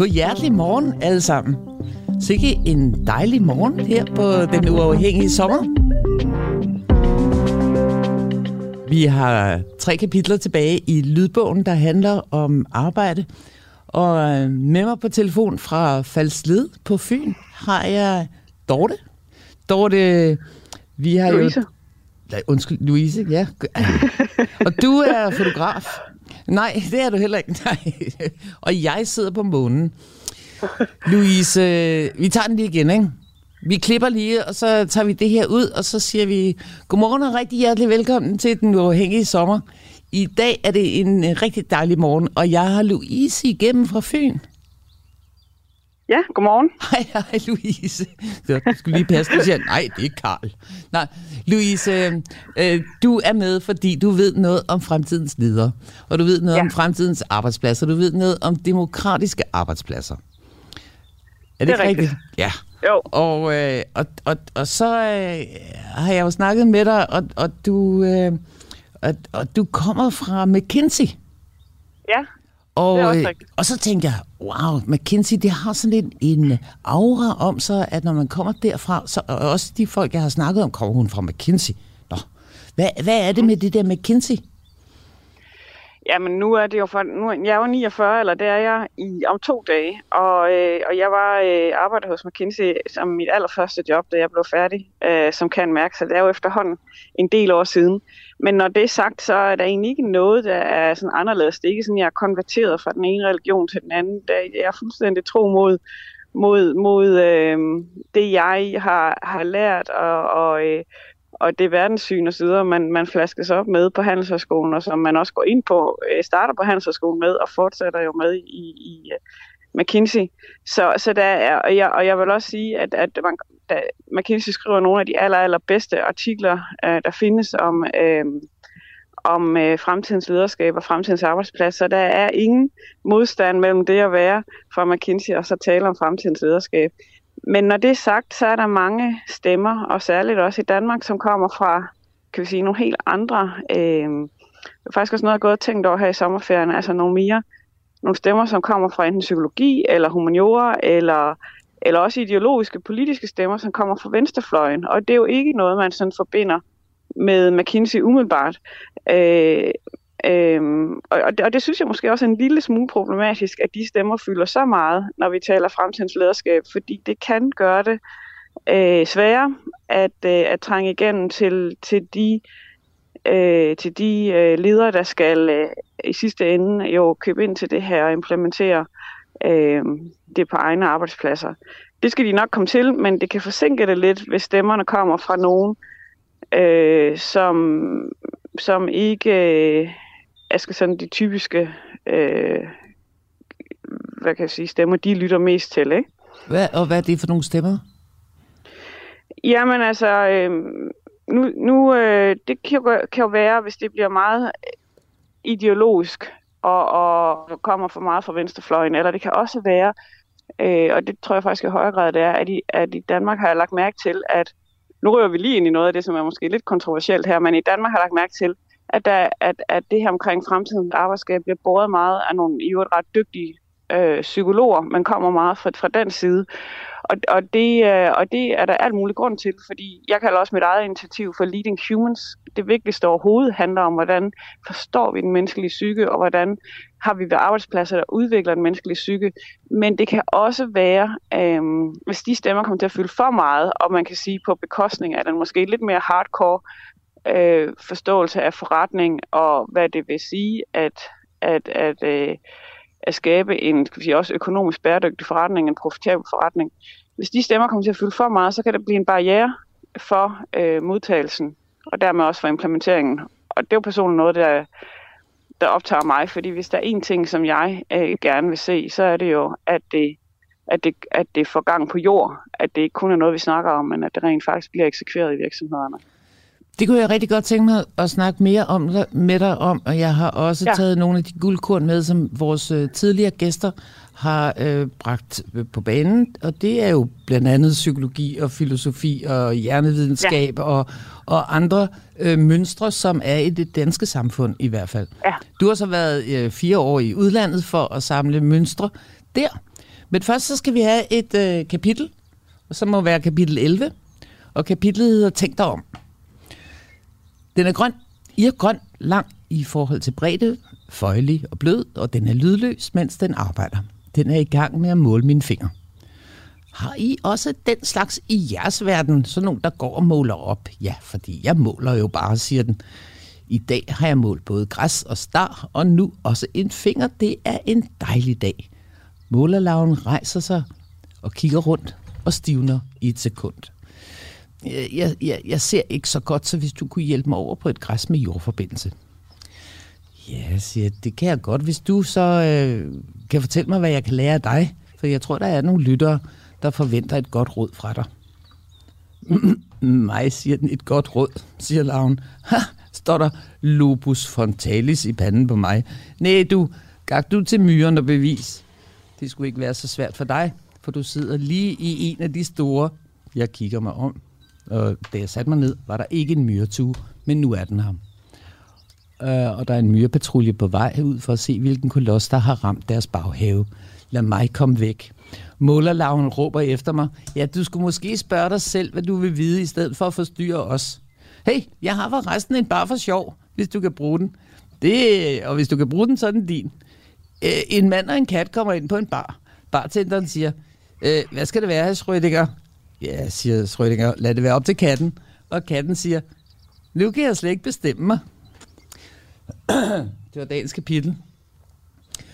God hjertelig morgen alle sammen. Sikke en dejlig morgen her på den uafhængige sommer. Vi har tre kapitler tilbage i lydbogen, der handler om arbejde. Og med mig på telefon fra Falsled på Fyn har jeg Dorte. Dorte, vi har Louise. jo... Nej, undskyld, Louise, ja. Og du er fotograf. Nej, det er du heller ikke. Nej. Og jeg sidder på månen. Louise, vi tager den lige igen, ikke? Vi klipper lige, og så tager vi det her ud, og så siger vi godmorgen og rigtig hjertelig velkommen til den uafhængige sommer. I dag er det en rigtig dejlig morgen, og jeg har Louise igennem fra Fyn. Ja, godmorgen. Hej, hej Louise. Så, du skulle lige passe, du siger, nej, det er Karl. Nej, Louise, øh, du er med, fordi du ved noget om fremtidens ledere, og du ved noget Ja. om fremtidens arbejdspladser, du ved noget om demokratiske arbejdspladser. Er det, Det er ikke rigtigt. Ja. Jo, Og, øh, og, og, og så øh, har jeg jo snakket med dig, og, og, du, øh, og, og du kommer fra McKinsey. ja, Og, øh, og så tænkte jeg, wow, McKinsey, det har sådan en, en aura om sig, at når man kommer derfra, så og også de folk, jeg har snakket om, kommer hun fra McKinsey. Nå, hvad, hvad er det med det der McKinsey? Jamen nu er det jo for, nu, jeg er jo 49, eller det er jeg i, om to dage, og, øh, og jeg var øh, arbejder hos McKinsey som mit allerførste job, da jeg blev færdig, øh, som kan mærke, så det er jo efterhånden en del år siden. Men når det er sagt, så er der egentlig ikke noget, der er sådan anderledes. Det er ikke sådan, jeg er konverteret fra den ene religion til den anden. Der, jeg er fuldstændig tro mod, mod, mod øh, det, jeg har, har lært, og, og øh, og det verdenssyn og så videre, man, man flaskes op med på Handelshøjskolen, og som man også går ind på, øh, starter på Handelshøjskolen med, og fortsætter jo med i, i øh, McKinsey. Så, så der er, og jeg, og jeg vil også sige, at, at man, da, McKinsey skriver nogle af de aller, aller bedste artikler, øh, der findes om, øh, om øh, fremtidens lederskab og fremtidens arbejdsplads, så der er ingen modstand mellem det at være fra McKinsey og så tale om fremtidens lederskab. Men når det er sagt, så er der mange stemmer, og særligt også i Danmark, som kommer fra, kan vi sige, nogle helt andre, øh, det er faktisk også noget, jeg har gået og tænkt over her i sommerferien, altså nogle mere, nogle stemmer, som kommer fra enten psykologi, eller humaniora, eller, eller også ideologiske, politiske stemmer, som kommer fra venstrefløjen. Og det er jo ikke noget, man sådan forbinder med McKinsey umiddelbart. Øh, Øhm, og, og, det, og det synes jeg måske også er en lille smule problematisk, at de stemmer fylder så meget, når vi taler fremtidens lederskab, fordi det kan gøre det øh, sværere at, øh, at trænge igennem til, til de, øh, til de øh, ledere, der skal øh, i sidste ende jo købe ind til det her og implementere øh, det på egne arbejdspladser. Det skal de nok komme til, men det kan forsinke det lidt, hvis stemmerne kommer fra nogen, øh, som, som ikke... Øh, skal sådan de typiske, øh, hvad kan jeg sige, stemmer, de lytter mest til, ikke? Hvad, og hvad er det for nogle stemmer? Jamen altså, øh, nu, nu øh, det kan jo, kan jo være, hvis det bliver meget ideologisk og, og kommer for meget fra venstrefløjen, eller det kan også være, øh, og det tror jeg faktisk i højere grad det er, at i, at i Danmark har jeg lagt mærke til, at nu rører vi lige ind i noget af det, som er måske lidt kontroversielt her, men i Danmark har jeg lagt mærke til, at, der, at, at det her omkring fremtidens arbejdsskab bliver båret meget af nogle i øvrigt ret dygtige øh, psykologer, man kommer meget fra, fra den side. Og, og, det, øh, og det er der alt mulig grund til, fordi jeg kalder også mit eget initiativ for Leading Humans. Det vigtigste overhovedet handler om, hvordan forstår vi den menneskelige psyke, og hvordan har vi ved arbejdspladser, der udvikler den menneskelige psyke. Men det kan også være, øh, hvis de stemmer kommer til at fylde for meget, og man kan sige på bekostning af den måske lidt mere hardcore øh, forståelse af forretning og hvad det vil sige at, at, at, øh, at skabe en skal vi sige, også økonomisk bæredygtig forretning, en profitabel forretning. Hvis de stemmer kommer til at fylde for meget, så kan det blive en barriere for øh, modtagelsen og dermed også for implementeringen. Og det er jo personligt noget, der, der optager mig, fordi hvis der er en ting, som jeg øh, gerne vil se, så er det jo, at det, at, det, at det får gang på jord, at det ikke kun er noget, vi snakker om, men at det rent faktisk bliver eksekveret i virksomhederne. Det kunne jeg rigtig godt tænke mig at snakke mere om med dig om, og jeg har også ja. Taget nogle af de guldkorn med, som vores øh, tidligere gæster har øh, bragt øh, på banen, og det er jo blandt andet psykologi og filosofi og hjernevidenskab ja. og, og andre øh, mønstre, som er i det danske samfund i hvert fald. Ja. Du har så været øh, fire år i udlandet for at samle mønstre der. Men først så skal vi have et øh, kapitel, som må være kapitel 11, og kapitlet hedder Tænk dig om. Den er grøn, irgrøn, grøn, lang i forhold til bredde, føjelig og blød, og den er lydløs, mens den arbejder. Den er i gang med at måle mine fingre. Har I også den slags i jeres verden, så nogen, der går og måler op? Ja, fordi jeg måler jo bare, siger den. I dag har jeg målt både græs og star, og nu også en finger. Det er en dejlig dag. Målerlaven rejser sig og kigger rundt og stivner i et sekund. Jeg, jeg, jeg ser ikke så godt, så hvis du kunne hjælpe mig over på et græs med jordforbindelse. Ja, siger det kan jeg godt, hvis du så øh, kan fortælle mig, hvad jeg kan lære af dig. For jeg tror, der er nogle lyttere, der forventer et godt råd fra dig. Mig, siger den, et godt råd, siger Laven. Ha, står der lupus frontalis i panden på mig. Nej, du, gak du til myren og bevis. Det skulle ikke være så svært for dig, for du sidder lige i en af de store. Jeg kigger mig om, og da jeg satte mig ned, var der ikke en myretue, men nu er den her. Øh, og der er en myrepatrulje på vej ud for at se, hvilken koloss, der har ramt deres baghave. Lad mig komme væk. Målerlaven råber efter mig. Ja, du skulle måske spørge dig selv, hvad du vil vide, i stedet for at forstyrre os. Hey, jeg har forresten en bar for sjov, hvis du kan bruge den. Det, og hvis du kan bruge den, så er den din. Øh, en mand og en kat kommer ind på en bar. Bartenderen siger, øh, hvad skal det være, herr Schrödinger? Ja, siger Schrödinger, lad det være op til katten. Og katten siger, nu kan jeg slet ikke bestemme mig. det var dagens kapitel.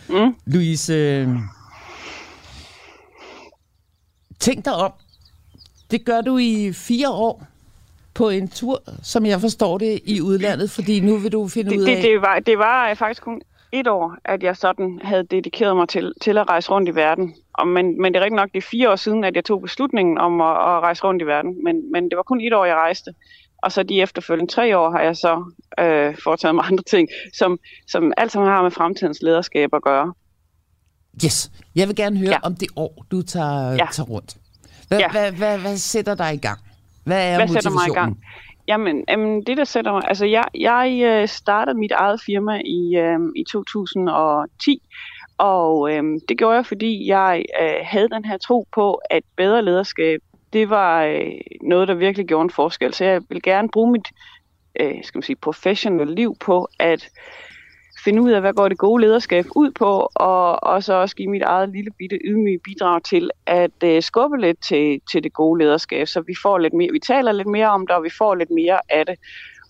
Mm. Louise, øh, tænk dig om. Det gør du i fire år på en tur, som jeg forstår det, i udlandet, fordi nu vil du finde det, ud af... Det, det, var, det var faktisk kun et år, at jeg sådan havde dedikeret mig til, til at rejse rundt i verden. Og, men, men det er rigtig nok, det er fire år siden, at jeg tog beslutningen om at, at rejse rundt i verden. Men, men det var kun et år, jeg rejste. Og så de efterfølgende tre år har jeg så øh, foretaget mig andre ting, som, som alt sammen har med fremtidens lederskab at gøre. Yes. Jeg vil gerne høre ja. om det år, du tager, ja. tager rundt. Hvad, ja. hvad, hvad, hvad sætter dig i gang? Hvad er hvad motivationen? Sætter mig i gang? Jamen, jamen, det der sætter mig... Altså, jeg, jeg øh, startede mit eget firma i, øh, i 2010, og øh, det gjorde jeg, fordi jeg øh, havde den her tro på, at bedre lederskab, det var øh, noget, der virkelig gjorde en forskel. Så jeg vil gerne bruge mit øh, skal man sige, professionelle liv på at finde ud af, hvad går det gode lederskab ud på, og, og så også give mit eget lille bitte ydmyge bidrag til at øh, skubbe lidt til, til det gode lederskab, så vi får lidt mere, vi taler lidt mere om det, og vi får lidt mere af det.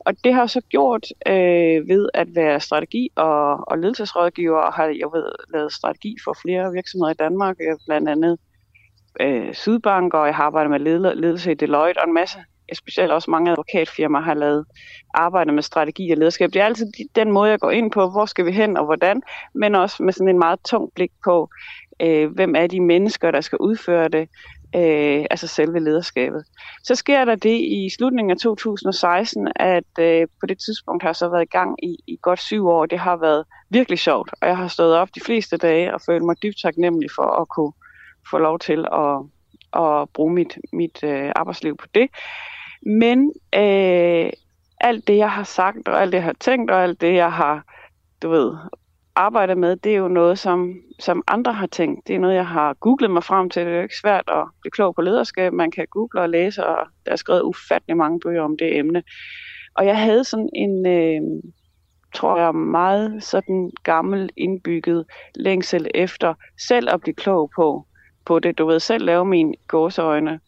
Og det har så gjort øh, ved at være strategi- og, og ledelsesrådgiver, og har jeg ved, lavet strategi for flere virksomheder i Danmark, øh, blandt andet øh, Sydbank, og jeg har arbejdet med ledelse i Deloitte og en masse specielt også mange advokatfirmaer har lavet arbejde med strategi og lederskab. Det er altid den måde, jeg går ind på, hvor skal vi hen og hvordan, men også med sådan en meget tung blik på, øh, hvem er de mennesker, der skal udføre det, øh, altså selve lederskabet. Så sker der det i slutningen af 2016, at øh, på det tidspunkt har jeg så været i gang i, i godt syv år. Det har været virkelig sjovt, og jeg har stået op de fleste dage og følt mig dybt taknemmelig for at kunne få lov til at, at bruge mit, mit øh, arbejdsliv på det. Men øh, alt det, jeg har sagt, og alt det, jeg har tænkt, og alt det, jeg har, du ved, arbejdet med, det er jo noget, som, som andre har tænkt. Det er noget, jeg har googlet mig frem til. Det er jo ikke svært at blive klog på lederskab. Man kan google og læse, og der er skrevet ufattelig mange bøger om det emne. Og jeg havde sådan en, øh, tror jeg, meget sådan gammel indbygget længsel efter selv at blive klog på, på det. Du ved, selv lave mine gåseøjne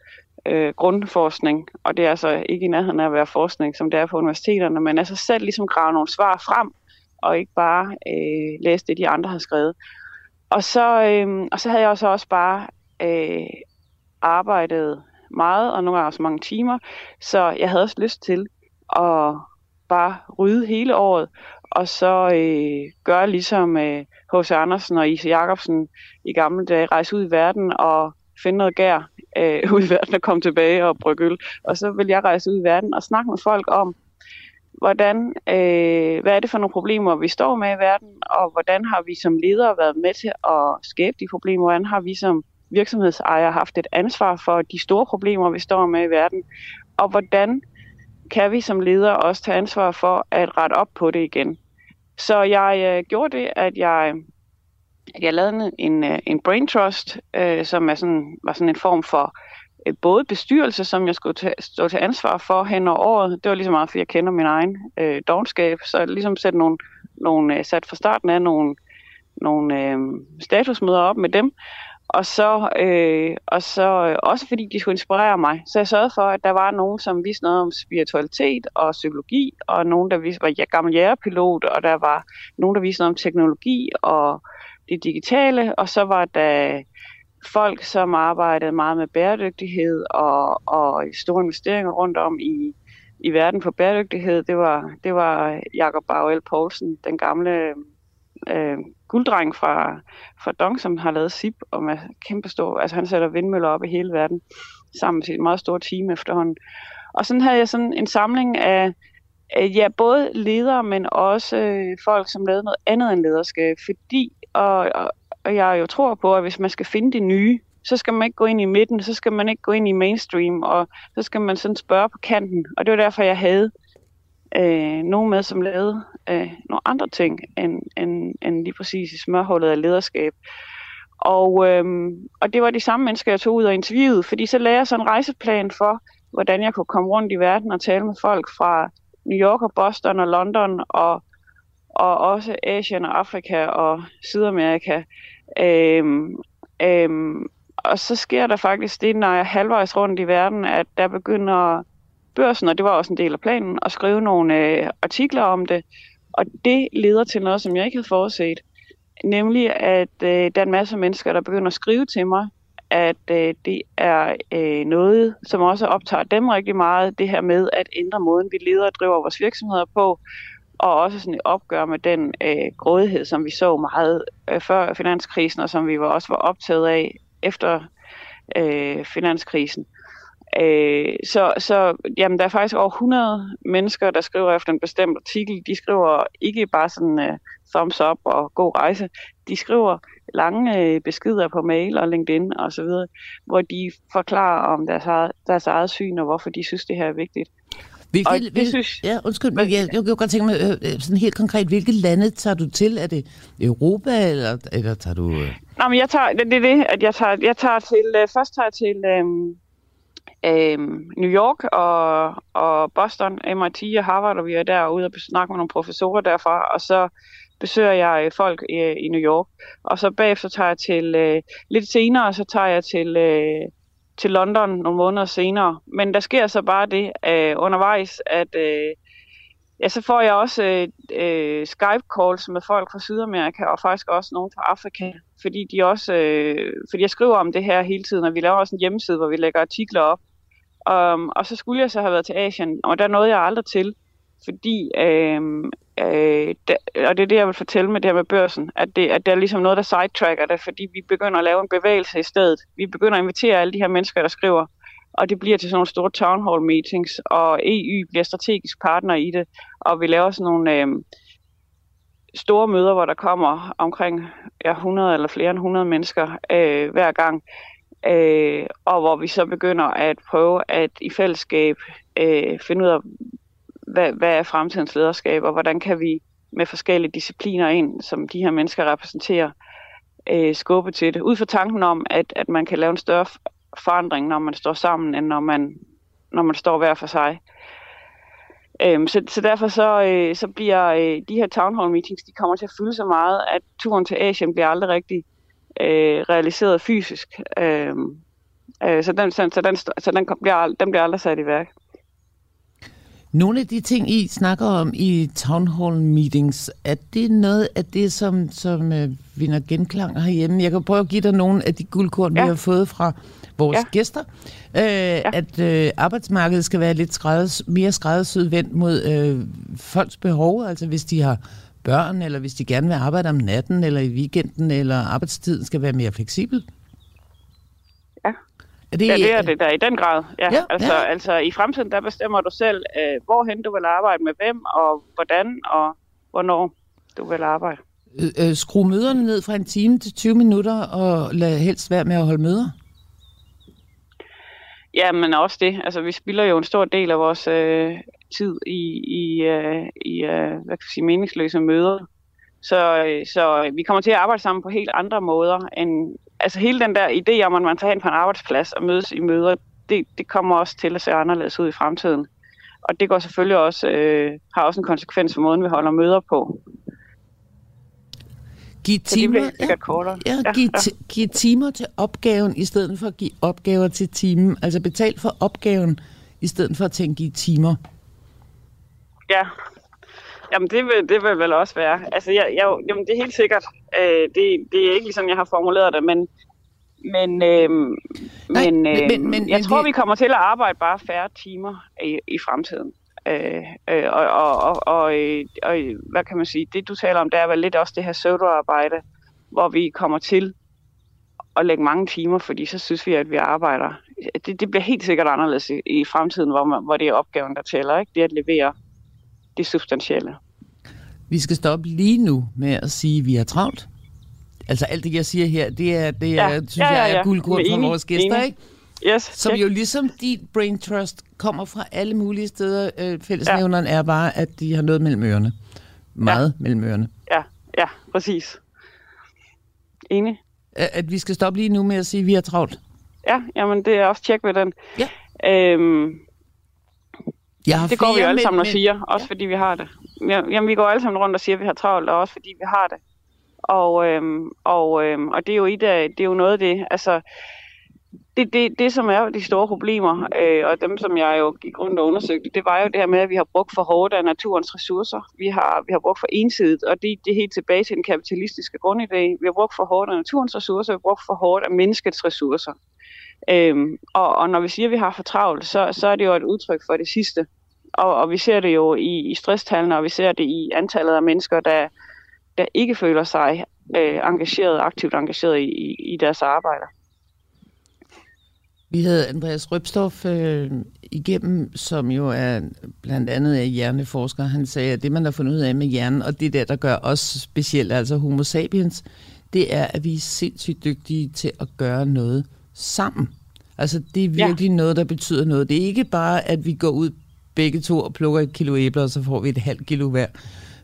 øh, grundforskning, og det er altså ikke i nærheden af at være forskning, som det er på universiteterne, men altså selv ligesom grave nogle svar frem, og ikke bare øh, læse det, de andre har skrevet. Og så, øh, og så havde jeg også, også bare øh, arbejdet meget, og nogle gange også mange timer, så jeg havde også lyst til at bare rydde hele året, og så øh, gøre ligesom H.C. Øh, Andersen og Ise Jacobsen i gamle dage, rejse ud i verden og finde noget gær øh, ud i verden og komme tilbage og brygge øl. Og så vil jeg rejse ud i verden og snakke med folk om, hvordan, øh, hvad er det for nogle problemer, vi står med i verden, og hvordan har vi som ledere været med til at skabe de problemer, hvordan har vi som virksomhedsejere haft et ansvar for de store problemer, vi står med i verden, og hvordan kan vi som ledere også tage ansvar for at rette op på det igen. Så jeg øh, gjorde det, at jeg at jeg lavede en, øh, en, brain trust, øh, som er sådan, var sådan en form for øh, både bestyrelse, som jeg skulle tage, stå til ansvar for hen over året. Det var ligesom meget, fordi jeg kender min egen øh, dogenskab, så jeg ligesom sat, nogle, nogle, øh, sat fra starten af nogle, nogle øh, statusmøder op med dem, og så, øh, og så øh, også fordi de skulle inspirere mig. Så jeg sørgede for, at der var nogen, som vidste noget om spiritualitet og psykologi, og nogen, der vidste, var gammel jægerpilot, og der var nogen, der vidste noget om teknologi og det digitale, og så var der folk, som arbejdede meget med bæredygtighed og, og store investeringer rundt om i, i verden for bæredygtighed. Det var, det var Jakob Bauel Poulsen, den gamle øh, gulddreng fra, fra Dong, som har lavet SIP og med kæmpe stor, altså han sætter vindmøller op i hele verden sammen med sit meget store team efterhånden. Og sådan havde jeg sådan en samling af, af ja, både ledere, men også øh, folk, som lavede noget andet end lederskab, fordi, og, og, og jeg jo tror på, at hvis man skal finde det nye, så skal man ikke gå ind i midten, så skal man ikke gå ind i mainstream, og så skal man sådan spørge på kanten. Og det var derfor, jeg havde øh, nogen med, som lavede øh, nogle andre ting, end, end, end lige præcis i smørhullet af lederskab. Og, øh, og det var de samme mennesker, jeg tog ud og interviewede, fordi så lagde jeg sådan en rejseplan for, hvordan jeg kunne komme rundt i verden og tale med folk fra New York og Boston og London og, og også Asien og Afrika og Sydamerika. Øhm, øhm, og så sker der faktisk det, når jeg er halvvejs rundt i verden, at der begynder børsen, og det var også en del af planen, at skrive nogle øh, artikler om det. Og det leder til noget, som jeg ikke havde forudset. Nemlig, at øh, der er en masse mennesker, der begynder at skrive til mig, at øh, det er øh, noget, som også optager dem rigtig meget, det her med at ændre måden, vi leder og driver vores virksomheder på, og også sådan et opgør med den øh, grådighed, som vi så meget øh, før finanskrisen, og som vi var også var optaget af efter øh, finanskrisen. Øh, så så jamen, der er faktisk over 100 mennesker, der skriver efter en bestemt artikel. De skriver ikke bare sådan øh, thumbs up og god rejse. De skriver lange øh, beskeder på mail og LinkedIn og så videre, hvor de forklarer om deres eget, deres eget syn og hvorfor de synes, det her er vigtigt. Hvilke, og det hvil, synes, ja, undskyld, men jeg, jeg, jeg godt tænke mig, øh, sådan helt konkret, hvilke lande tager du til? Er det Europa, eller, eller tager du... Øh... Nå, men jeg tager, det, det er det, at jeg tager, jeg tager til, øh, først tager jeg til øh, øh, New York og, og Boston, MIT og Harvard, og vi er derude og snakker med nogle professorer derfra, og så besøger jeg folk i, i New York. Og så bagefter tager jeg til, øh, lidt senere, så tager jeg til, øh, til London nogle måneder senere. Men der sker så bare det øh, undervejs, at øh, ja, så får jeg også øh, Skype-calls med folk fra Sydamerika, og faktisk også nogen fra Afrika, fordi de også, øh, fordi jeg skriver om det her hele tiden, og vi laver også en hjemmeside, hvor vi lægger artikler op, Um, og så skulle jeg så have været til Asien, og der nåede jeg aldrig til, fordi, øh, øh, og det er det, jeg vil fortælle med det her med børsen, at det, at det er ligesom noget, der sidetracker det, fordi vi begynder at lave en bevægelse i stedet. Vi begynder at invitere alle de her mennesker, der skriver, og det bliver til sådan nogle store town hall meetings, og EU bliver strategisk partner i det, og vi laver sådan nogle øh, store møder, hvor der kommer omkring ja, 100 eller flere end 100 mennesker øh, hver gang, øh, og hvor vi så begynder at prøve at i fællesskab øh, finde ud af, hvad, hvad er fremtidens lederskab, og hvordan kan vi med forskellige discipliner ind, som de her mennesker repræsenterer, øh, skubbe til det. Ud fra tanken om, at, at man kan lave en større forandring, når man står sammen, end når man, når man står hver for sig. Øhm, så, så derfor så, øh, så bliver øh, de her town hall meetings, de kommer til at fylde så meget, at turen til Asien bliver aldrig rigtig øh, realiseret fysisk. Øh, øh, så den, så, så, den, så den, bliver, den bliver aldrig sat i værk. Nogle af de ting, I snakker om i town hall meetings, er det noget af det, som, som øh, vinder genklang herhjemme? Jeg kan prøve at give dig nogle af de guldkorn, ja. vi har fået fra vores ja. gæster. Øh, ja. At øh, arbejdsmarkedet skal være lidt skrædders, mere skræddersyet vendt mod øh, folks behov. Altså hvis de har børn, eller hvis de gerne vil arbejde om natten, eller i weekenden, eller arbejdstiden skal være mere fleksibel? Er det, ja, det er det der i den grad. Ja, ja, altså, ja. altså i fremtiden, der bestemmer du selv, øh, hvorhen du vil arbejde med hvem, og hvordan, og hvornår du vil arbejde. Øh, øh, skru møderne ned fra en time til 20 minutter, og lad helst være med at holde møder? Ja, men også det. Altså, vi spilder jo en stor del af vores øh, tid i, i, øh, i øh, hvad kan jeg sige, meningsløse møder. Så, øh, så vi kommer til at arbejde sammen på helt andre måder end, altså hele den der idé om, at man tager hen på en arbejdsplads og mødes i møder, det, det kommer også til at se anderledes ud i fremtiden. Og det går selvfølgelig også, øh, har også en konsekvens for måden, vi holder møder på. Giv timer, ja, kortere. Ja, ja, giv, ja. giv timer til opgaven, i stedet for at give opgaver til timen. Altså betal for opgaven, i stedet for at tænke i timer. Ja, Jamen, det vil, det vil vel også være. Altså, jeg, jeg, jamen, det er helt sikkert. Øh, det, det er ikke ligesom, jeg har formuleret det, men, men, øh, Nej, men, øh, men, men, jeg men, tror, det... vi kommer til at arbejde bare færre timer i, i fremtiden. Øh, øh, og, og, og, og, øh, og, hvad kan man sige, det du taler om, det er vel lidt også det her pseudoarbejde, hvor vi kommer til at lægge mange timer, fordi så synes vi, at vi arbejder. Det, det bliver helt sikkert anderledes i, i fremtiden, hvor, man, hvor det er opgaven, der tæller, ikke? det at levere det substantielle. Vi skal stoppe lige nu med at sige, at vi er travlt. Altså alt det, jeg siger her, det er, det er ja. synes ja, ja, ja. jeg, er guldkorn fra vores gæster, enig. ikke? Yes, Som check. jo ligesom dit brain trust kommer fra alle mulige steder. Øh, fællesnævneren ja. er bare, at de har noget mellem ørerne. Meget ja. mellem ørerne. Ja, ja, præcis. Enig. At, at vi skal stoppe lige nu med at sige, at vi er travlt. Ja, jamen det er også tjek ved den. Ja. Øhm, jeg har det går vi jo alle sammen og siger, også ja. fordi vi har det. Jamen, vi går alle sammen rundt og siger, at vi har travlt, og også fordi vi har det. Og, øhm, og, øhm, og det er jo et af, det er jo noget af det, altså, det, det, det som er de store problemer, øh, og dem som jeg jo gik rundt og undersøgte, det var jo det her med, at vi har brugt for hårdt af naturens ressourcer. Vi har, vi har brugt for ensidigt, og det, det er helt tilbage til den kapitalistiske grundidé. Vi har brugt for hårdt af naturens ressourcer, vi har brugt for hårdt af menneskets ressourcer. Øhm, og, og når vi siger, at vi har for travlt, så, så er det jo et udtryk for det sidste. Og, og vi ser det jo i, i stresstallene, og vi ser det i antallet af mennesker, der, der ikke føler sig øh, engageret, aktivt engageret i, i, i deres arbejde. Vi havde Andreas Røbstof øh, igennem, som jo er blandt andet er hjerneforsker. Han sagde, at det, man har fundet ud af med hjernen, og det der, der gør os specielt, altså homo sapiens, det er, at vi er sindssygt dygtige til at gøre noget sammen. Altså, det er virkelig ja. noget, der betyder noget. Det er ikke bare, at vi går ud begge to og plukker et kilo æbler, og så får vi et halvt kilo hver.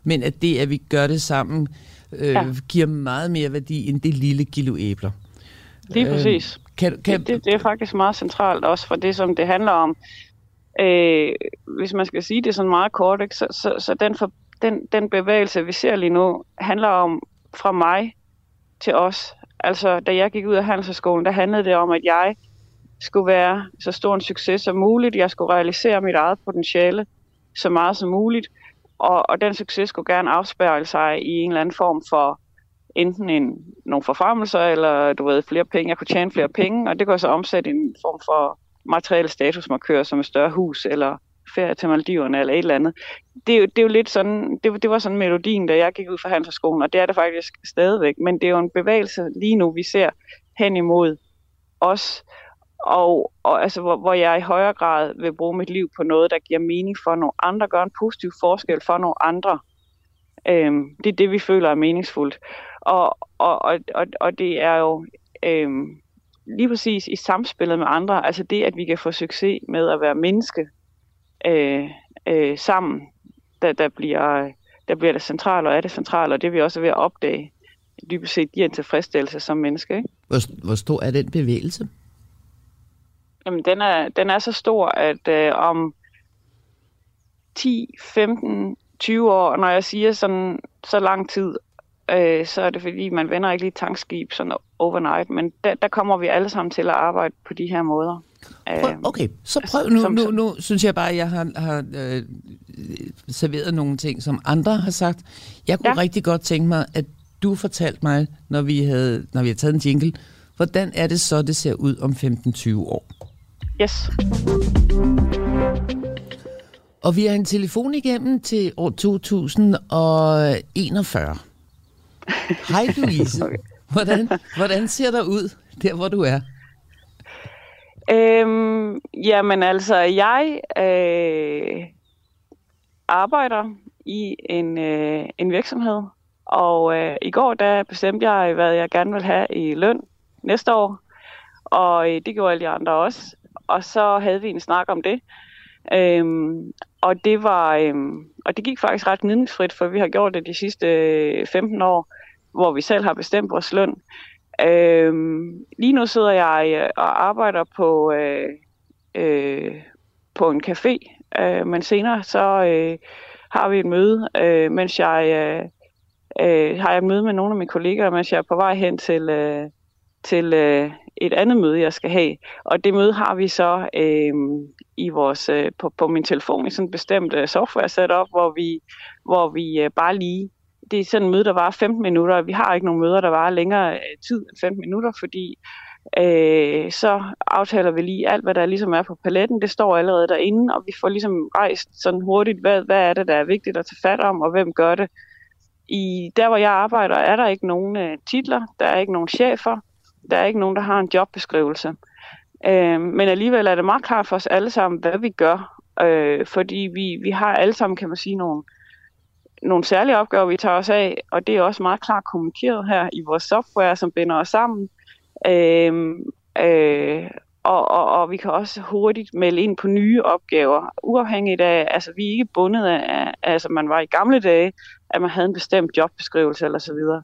Men at det, at vi gør det sammen, øh, ja. giver meget mere værdi end det lille kilo æbler. Lige øh, præcis. Kan, kan... Det, det, det er faktisk meget centralt også for det, som det handler om. Øh, hvis man skal sige det sådan meget kort, ikke, så, så, så den, for, den, den bevægelse, vi ser lige nu, handler om fra mig til os. Altså, da jeg gik ud af handelshøjskolen, der handlede det om, at jeg skulle være så stor en succes som muligt. Jeg skulle realisere mit eget potentiale så meget som muligt. Og, og den succes skulle gerne afspejle sig i en eller anden form for enten en, nogle forfremmelser, eller du ved, flere penge. Jeg kunne tjene flere penge, og det kunne så omsætte en form for materielle statusmarkør, som et større hus, eller ferie til Maldiverne, eller et eller andet. Det, er jo, det er jo lidt sådan, det, det var sådan melodien, da jeg gik ud fra handelsskolen, og det er det faktisk stadigvæk. Men det er jo en bevægelse lige nu, vi ser hen imod os, og, og altså, hvor, hvor jeg i højere grad vil bruge mit liv på noget, der giver mening for nogle andre, gør en positiv forskel for nogle andre. Øhm, det er det, vi føler er meningsfuldt. Og, og, og, og, og det er jo øhm, lige præcis i samspillet med andre, altså det, at vi kan få succes med at være menneske øh, øh, sammen, der, der, bliver, der bliver det centrale, og er det centrale, og det vi også er ved at opdage, dybest set giver en tilfredsstillelse som menneske. Ikke? Hvor, hvor stor er den bevægelse? Jamen, den er, den er så stor, at øh, om 10, 15, 20 år, når jeg siger sådan så lang tid, øh, så er det fordi, man vender ikke lige tankskib sådan overnight, men der, der kommer vi alle sammen til at arbejde på de her måder. Prøv, øh, okay, så prøv nu, nu, nu synes jeg bare, at jeg har, har øh, serveret nogle ting, som andre har sagt. Jeg kunne ja. rigtig godt tænke mig, at du fortalte mig, når vi havde, når vi havde taget en jingle, hvordan er det så, det ser ud om 15-20 år? Yes. Og vi har en telefon igennem til år 2041. Hej Louise. okay. hvordan, hvordan ser der ud, der hvor du er? Øhm, jamen altså, jeg øh, arbejder i en, øh, en virksomhed, og øh, i går der bestemte jeg, hvad jeg gerne vil have i løn næste år, og øh, det gjorde alle de andre også og så havde vi en snak om det. Øhm, og det var øhm, og det gik faktisk ret gnidningsfrit, for vi har gjort det de sidste øh, 15 år, hvor vi selv har bestemt vores løn. Øhm, lige nu sidder jeg øh, og arbejder på øh, øh, på en café, øh, men senere så øh, har vi et møde, øh, mens jeg øh, øh, har jeg et møde med nogle af mine kolleger, mens jeg er på vej hen til øh, til øh, et andet møde, jeg skal have. Og det møde har vi så øh, i vores, øh, på, på min telefon i sådan et bestemt øh, software setup, hvor vi, hvor vi øh, bare lige, det er sådan et møde, der var 15 minutter, og vi har ikke nogen møder, der var længere øh, tid end 15 minutter, fordi øh, så aftaler vi lige alt, hvad der ligesom er på paletten. Det står allerede derinde, og vi får ligesom rejst sådan hurtigt, hvad, hvad er det, der er vigtigt at tage fat om, og hvem gør det. I der, hvor jeg arbejder, er der ikke nogen øh, titler, der er ikke nogen chefer, der er ikke nogen, der har en jobbeskrivelse. Øh, men alligevel er det meget klart for os alle sammen, hvad vi gør. Øh, fordi vi, vi har alle sammen, kan man sige, nogle, nogle særlige opgaver, vi tager os af, og det er også meget klart kommunikeret her i vores software, som binder os sammen. Øh, øh, og, og, og vi kan også hurtigt melde ind på nye opgaver, uafhængigt af, altså vi er ikke bundet af, altså man var i gamle dage, at man havde en bestemt jobbeskrivelse eller så videre.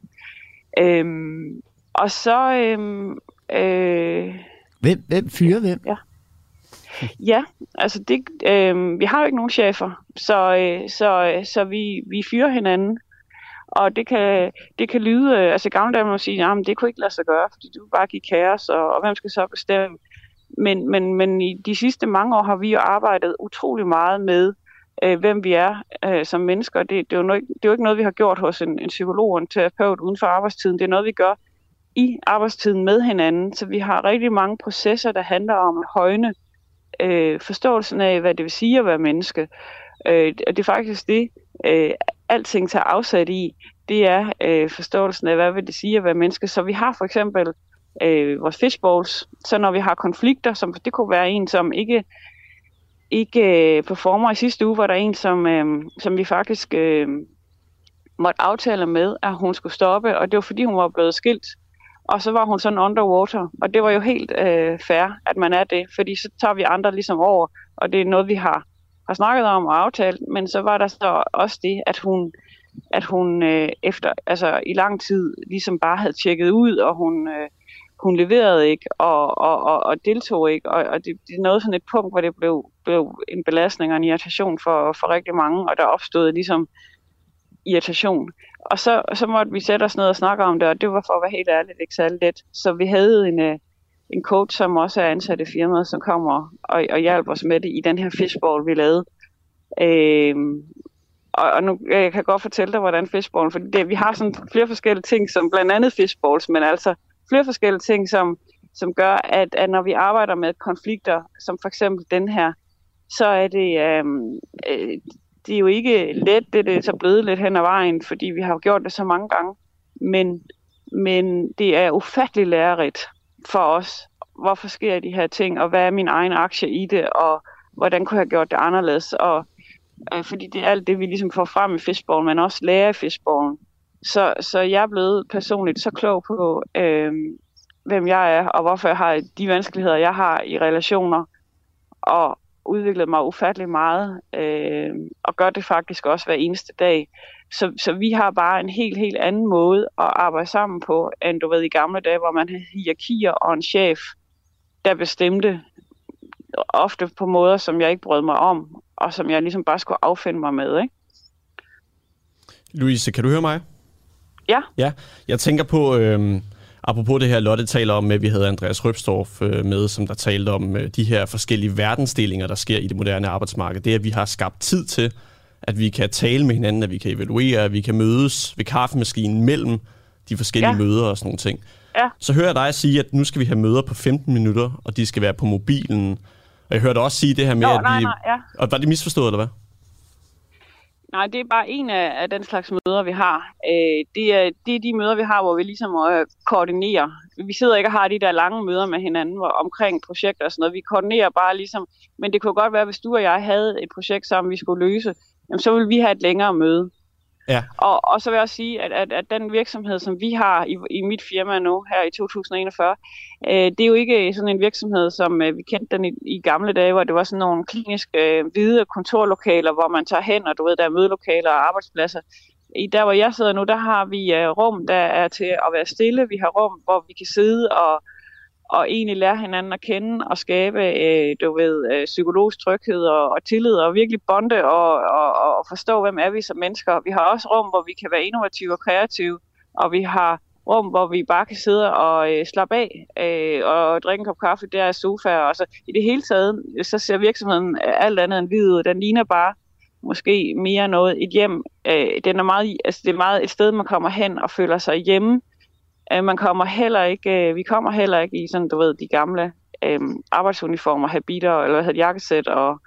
Øhm, og så... Øhm, øh, hvem, hvem fyrer hvem? Ja. Ja, altså det, øh, vi har jo ikke nogen chefer, så, øh, så, så vi, vi fyrer hinanden. Og det kan, det kan lyde, øh, altså gamle må sige, at det kunne ikke lade sig gøre, fordi du bare give kaos, og, og hvem skal så bestemme? Men, men, men i de sidste mange år har vi jo arbejdet utrolig meget med, øh, hvem vi er øh, som mennesker. Det, det, er jo noget, det er jo ikke noget, vi har gjort hos en, en psykolog og en terapeut uden for arbejdstiden. Det er noget, vi gør i arbejdstiden med hinanden. Så vi har rigtig mange processer, der handler om at højne øh, forståelsen af, hvad det vil sige at være menneske. Øh, og det er faktisk det, øh, alting tager afsat i. Det er øh, forståelsen af, hvad vil det sige at være menneske. Så vi har for eksempel øh, vores fishbowls, så når vi har konflikter, som det kunne være en, som ikke ikke øh, performer i sidste uge, var der en, som, øh, som vi faktisk øh, måtte aftale med, at hun skulle stoppe, og det var fordi, hun var blevet skilt og så var hun sådan underwater, og det var jo helt øh, fair, at man er det, fordi så tager vi andre ligesom over, og det er noget, vi har, har snakket om og aftalt, men så var der så også det, at hun, at hun øh, efter, altså i lang tid ligesom bare havde tjekket ud, og hun, øh, hun leverede ikke, og, og, og, og deltog ikke, og, og det, det nåede sådan et punkt, hvor det blev, blev en belastning og en irritation for, for rigtig mange, og der opstod ligesom irritation. Og så, så måtte vi sætte os ned og snakke om det, og det var for at være helt ærligt ikke særlig let. Så vi havde en, øh, en coach, som også er ansat i firmaet, som kommer og, og hjælper os med det i den her fishbowl, vi lavede. Øhm, og, og nu jeg kan godt fortælle dig, hvordan fishbowl, for det, vi har sådan flere forskellige ting, som blandt andet fishbowls, men altså flere forskellige ting, som, som gør, at, at når vi arbejder med konflikter, som for eksempel den her, så er det, øhm, øh, øh det er jo ikke let, det er så blevet lidt hen ad vejen, fordi vi har gjort det så mange gange. Men, men det er ufattelig lærerigt for os, hvorfor sker de her ting, og hvad er min egen aktie i det, og hvordan kunne jeg have gjort det anderledes. Og, øh, fordi det er alt det, vi ligesom får frem i fishbowl, men også lærer i fishbowlen. Så, så jeg er blevet personligt så klog på, øh, hvem jeg er, og hvorfor jeg har de vanskeligheder, jeg har i relationer, og, udviklet mig ufattelig meget, øh, og gør det faktisk også hver eneste dag. Så, så vi har bare en helt, helt anden måde at arbejde sammen på, end du ved i gamle dage, hvor man havde hierarkier og en chef, der bestemte ofte på måder, som jeg ikke brød mig om, og som jeg ligesom bare skulle affinde mig med. Ikke? Louise, kan du høre mig? Ja. Ja, jeg tænker på, øh, Apropos det her, Lotte taler om, at vi havde Andreas Røbstorff øh, med, som der talte om øh, de her forskellige verdensdelinger, der sker i det moderne arbejdsmarked. Det er, at vi har skabt tid til, at vi kan tale med hinanden, at vi kan evaluere, at vi kan mødes ved kaffemaskinen mellem de forskellige ja. møder og sådan nogle ting. Ja. Så hører jeg dig sige, at nu skal vi have møder på 15 minutter, og de skal være på mobilen. Og jeg hørte også sige det her med, Nå, at nej, vi... Nej, ja. Og var det misforstået, eller hvad? Nej, det er bare en af, af den slags møder, vi har. Øh, det, er, det er de møder, vi har, hvor vi ligesom øh, koordinerer. Vi sidder ikke og har de der lange møder med hinanden hvor, omkring projekter og sådan noget. Vi koordinerer bare ligesom, men det kunne godt være, hvis du og jeg havde et projekt sammen, vi skulle løse, jamen, så ville vi have et længere møde. Ja. Og, og så vil jeg også sige, at, at, at den virksomhed, som vi har i, i mit firma nu, her i 2041, øh, det er jo ikke sådan en virksomhed, som øh, vi kendte den i, i gamle dage, hvor det var sådan nogle kliniske øh, hvide kontorlokaler, hvor man tager hen, og du ved, der er mødelokaler og arbejdspladser. I der, hvor jeg sidder nu, der har vi øh, rum, der er til at være stille. Vi har rum, hvor vi kan sidde og og egentlig lære hinanden at kende og skabe, øh, du ved, øh, psykologisk tryghed og, og tillid og virkelig bonde og, og, og forstå, hvem er vi som mennesker. Vi har også rum, hvor vi kan være innovative og kreative, og vi har rum, hvor vi bare kan sidde og øh, slappe af øh, og drikke en kop kaffe der i sofa. Og så i det hele taget, så ser virksomheden øh, alt andet end hvid ud. Den ligner bare måske mere noget et hjem. Øh, den er meget, altså det er meget et sted, man kommer hen og føler sig hjemme Øh, man kommer heller ikke, øh, vi kommer heller ikke i sådan, du ved, de gamle øh, arbejdsuniformer, habiter, eller hvad hedder jakkesæt og,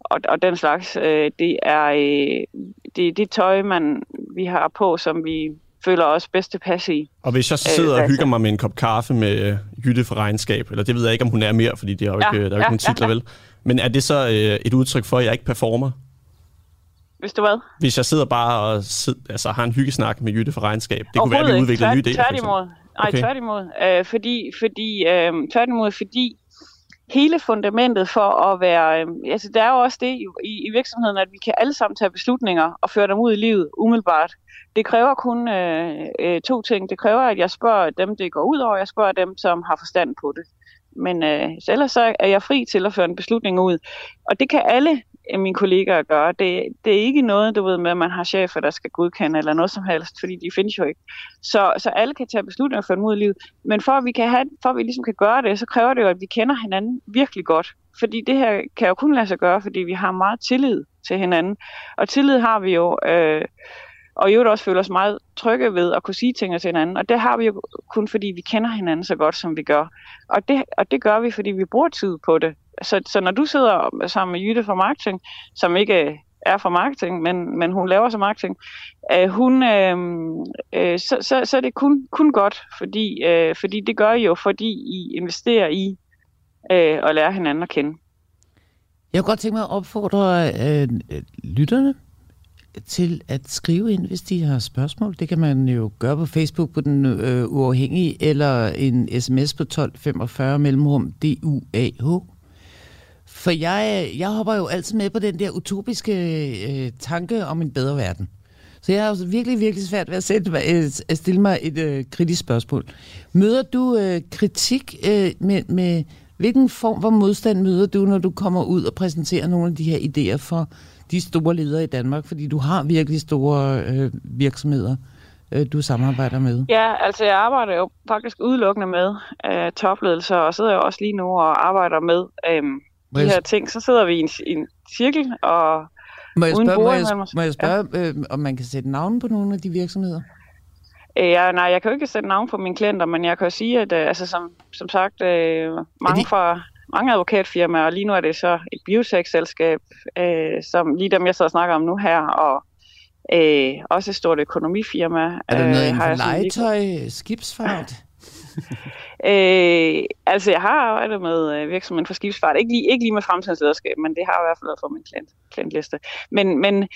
og, og den slags. Øh, det er øh, det, det tøj, man, vi har på, som vi føler os bedst tilpas i. Og hvis jeg så sidder øh, og hygger mig med en kop kaffe med øh, Jytte for regnskab, eller det ved jeg ikke, om hun er mere, fordi det er jo ja, ikke, der er jo ja, ikke nogen titler, ja, ja. vel? Men er det så øh, et udtryk for, at jeg ikke performer? Hvis du hvad? Hvis jeg sidder bare og sid, altså, har en hyggesnak med Jytte for regnskab, det kunne være, at vi udvikler en ny idé. Tværtimod. Nej, okay. tværtimod. Øh, fordi, fordi, øh, tværtimod, fordi hele fundamentet for at være... Øh, altså, der er jo også det i, i virksomheden, at vi kan alle sammen tage beslutninger og føre dem ud i livet umiddelbart. Det kræver kun øh, øh, to ting. Det kræver, at jeg spørger dem, det går ud over, jeg spørger dem, som har forstand på det. Men øh, ellers så er jeg fri til at føre en beslutning ud. Og det kan alle mine kollegaer gør. Det, det er ikke noget, du ved, med, at man har chefer, der skal godkende eller noget som helst, fordi de findes jo ikke. Så, så alle kan tage beslutninger for en mod i livet. Men for at, vi kan have, for at vi ligesom kan gøre det, så kræver det jo, at vi kender hinanden virkelig godt. Fordi det her kan jo kun lade sig gøre, fordi vi har meget tillid til hinanden. Og tillid har vi jo... Øh, og i øvrigt også føle os meget trygge ved at kunne sige ting til hinanden. Og det har vi jo kun, fordi vi kender hinanden så godt, som vi gør. Og det, og det gør vi, fordi vi bruger tid på det. Så, så når du sidder sammen med Jytte fra marketing, som ikke øh, er fra marketing, men, men hun laver så marketing, øh, hun, øh, øh, så, så, så er det kun, kun godt, fordi, øh, fordi det gør I jo, fordi I investerer i øh, at lære hinanden at kende. Jeg kunne godt tænke mig at opfordre øh, øh lytterne til at skrive ind, hvis de har spørgsmål. Det kan man jo gøre på Facebook på den øh, uafhængige, eller en sms på 1245 mellemrum DUAH. For jeg, jeg hopper jo altid med på den der utopiske øh, tanke om en bedre verden. Så jeg har virkelig, virkelig svært ved at, sætte, øh, at stille mig et øh, kritisk spørgsmål. Møder du øh, kritik øh, med, med... Hvilken form for modstand møder du, når du kommer ud og præsenterer nogle af de her idéer for de store ledere i Danmark? Fordi du har virkelig store øh, virksomheder, øh, du samarbejder med. Ja, altså jeg arbejder jo faktisk udelukkende med øh, topledelser, og sidder jo også lige nu og arbejder med... Øh, de her ting, så sidder vi i en, i en cirkel og må jeg uden spørge, må jeg, må jeg spørge ja. øh, om man kan sætte navn på nogle af de virksomheder? Øh, ja, nej, jeg kan jo ikke sætte navn på mine klienter, men jeg kan jo sige, at øh, altså, som, som sagt, øh, mange de... fra mange advokatfirmaer, og lige nu er det så et biotech-selskab, øh, som lige dem, jeg så snakker om nu her, og øh, også et stort økonomifirma. Er der noget øh, inden for legetøj, skibsfart? Øh, altså, jeg har arbejdet med øh, virksomheden for skibsfart. Ikke lige, ikke lige med fremtidslederskab, men det har jeg i hvert fald været for min klient, klientliste. Men, men,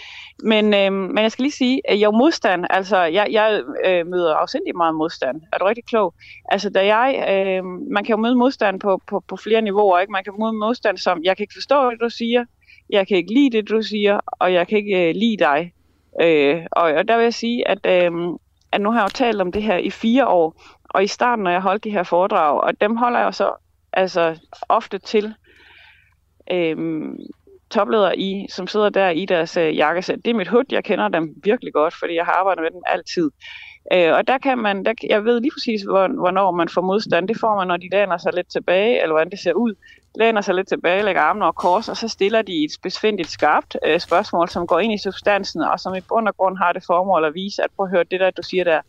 men, øh, men jeg skal lige sige, at jeg modstand, altså, jeg, jeg øh, møder afsindig meget modstand. Er du rigtig klog? Altså, da jeg, øh, man kan jo møde modstand på, på, på flere niveauer, ikke? Man kan møde modstand som, jeg kan ikke forstå, hvad du siger, jeg kan ikke lide det, du siger, og jeg kan ikke øh, lide dig. Øh, og, og der vil jeg sige, at, øh, at nu har jeg jo talt om det her i fire år, og i starten, når jeg holdt de her foredrag, og dem holder jeg så altså ofte til øhm, topledere i, som sidder der i deres øh, jakkesæt. Det er mit hud, jeg kender dem virkelig godt, fordi jeg har arbejdet med dem altid. Øh, og der kan man, der, jeg ved lige præcis, hvor, hvornår man får modstand. Det får man, når de læner sig lidt tilbage, eller hvordan det ser ud. Læner sig lidt tilbage, lægger armene over kors, og så stiller de et specifikt skarpt øh, spørgsmål, som går ind i substansen, og som i bund og grund har det formål at vise, at prøv at høre, det der, du siger der,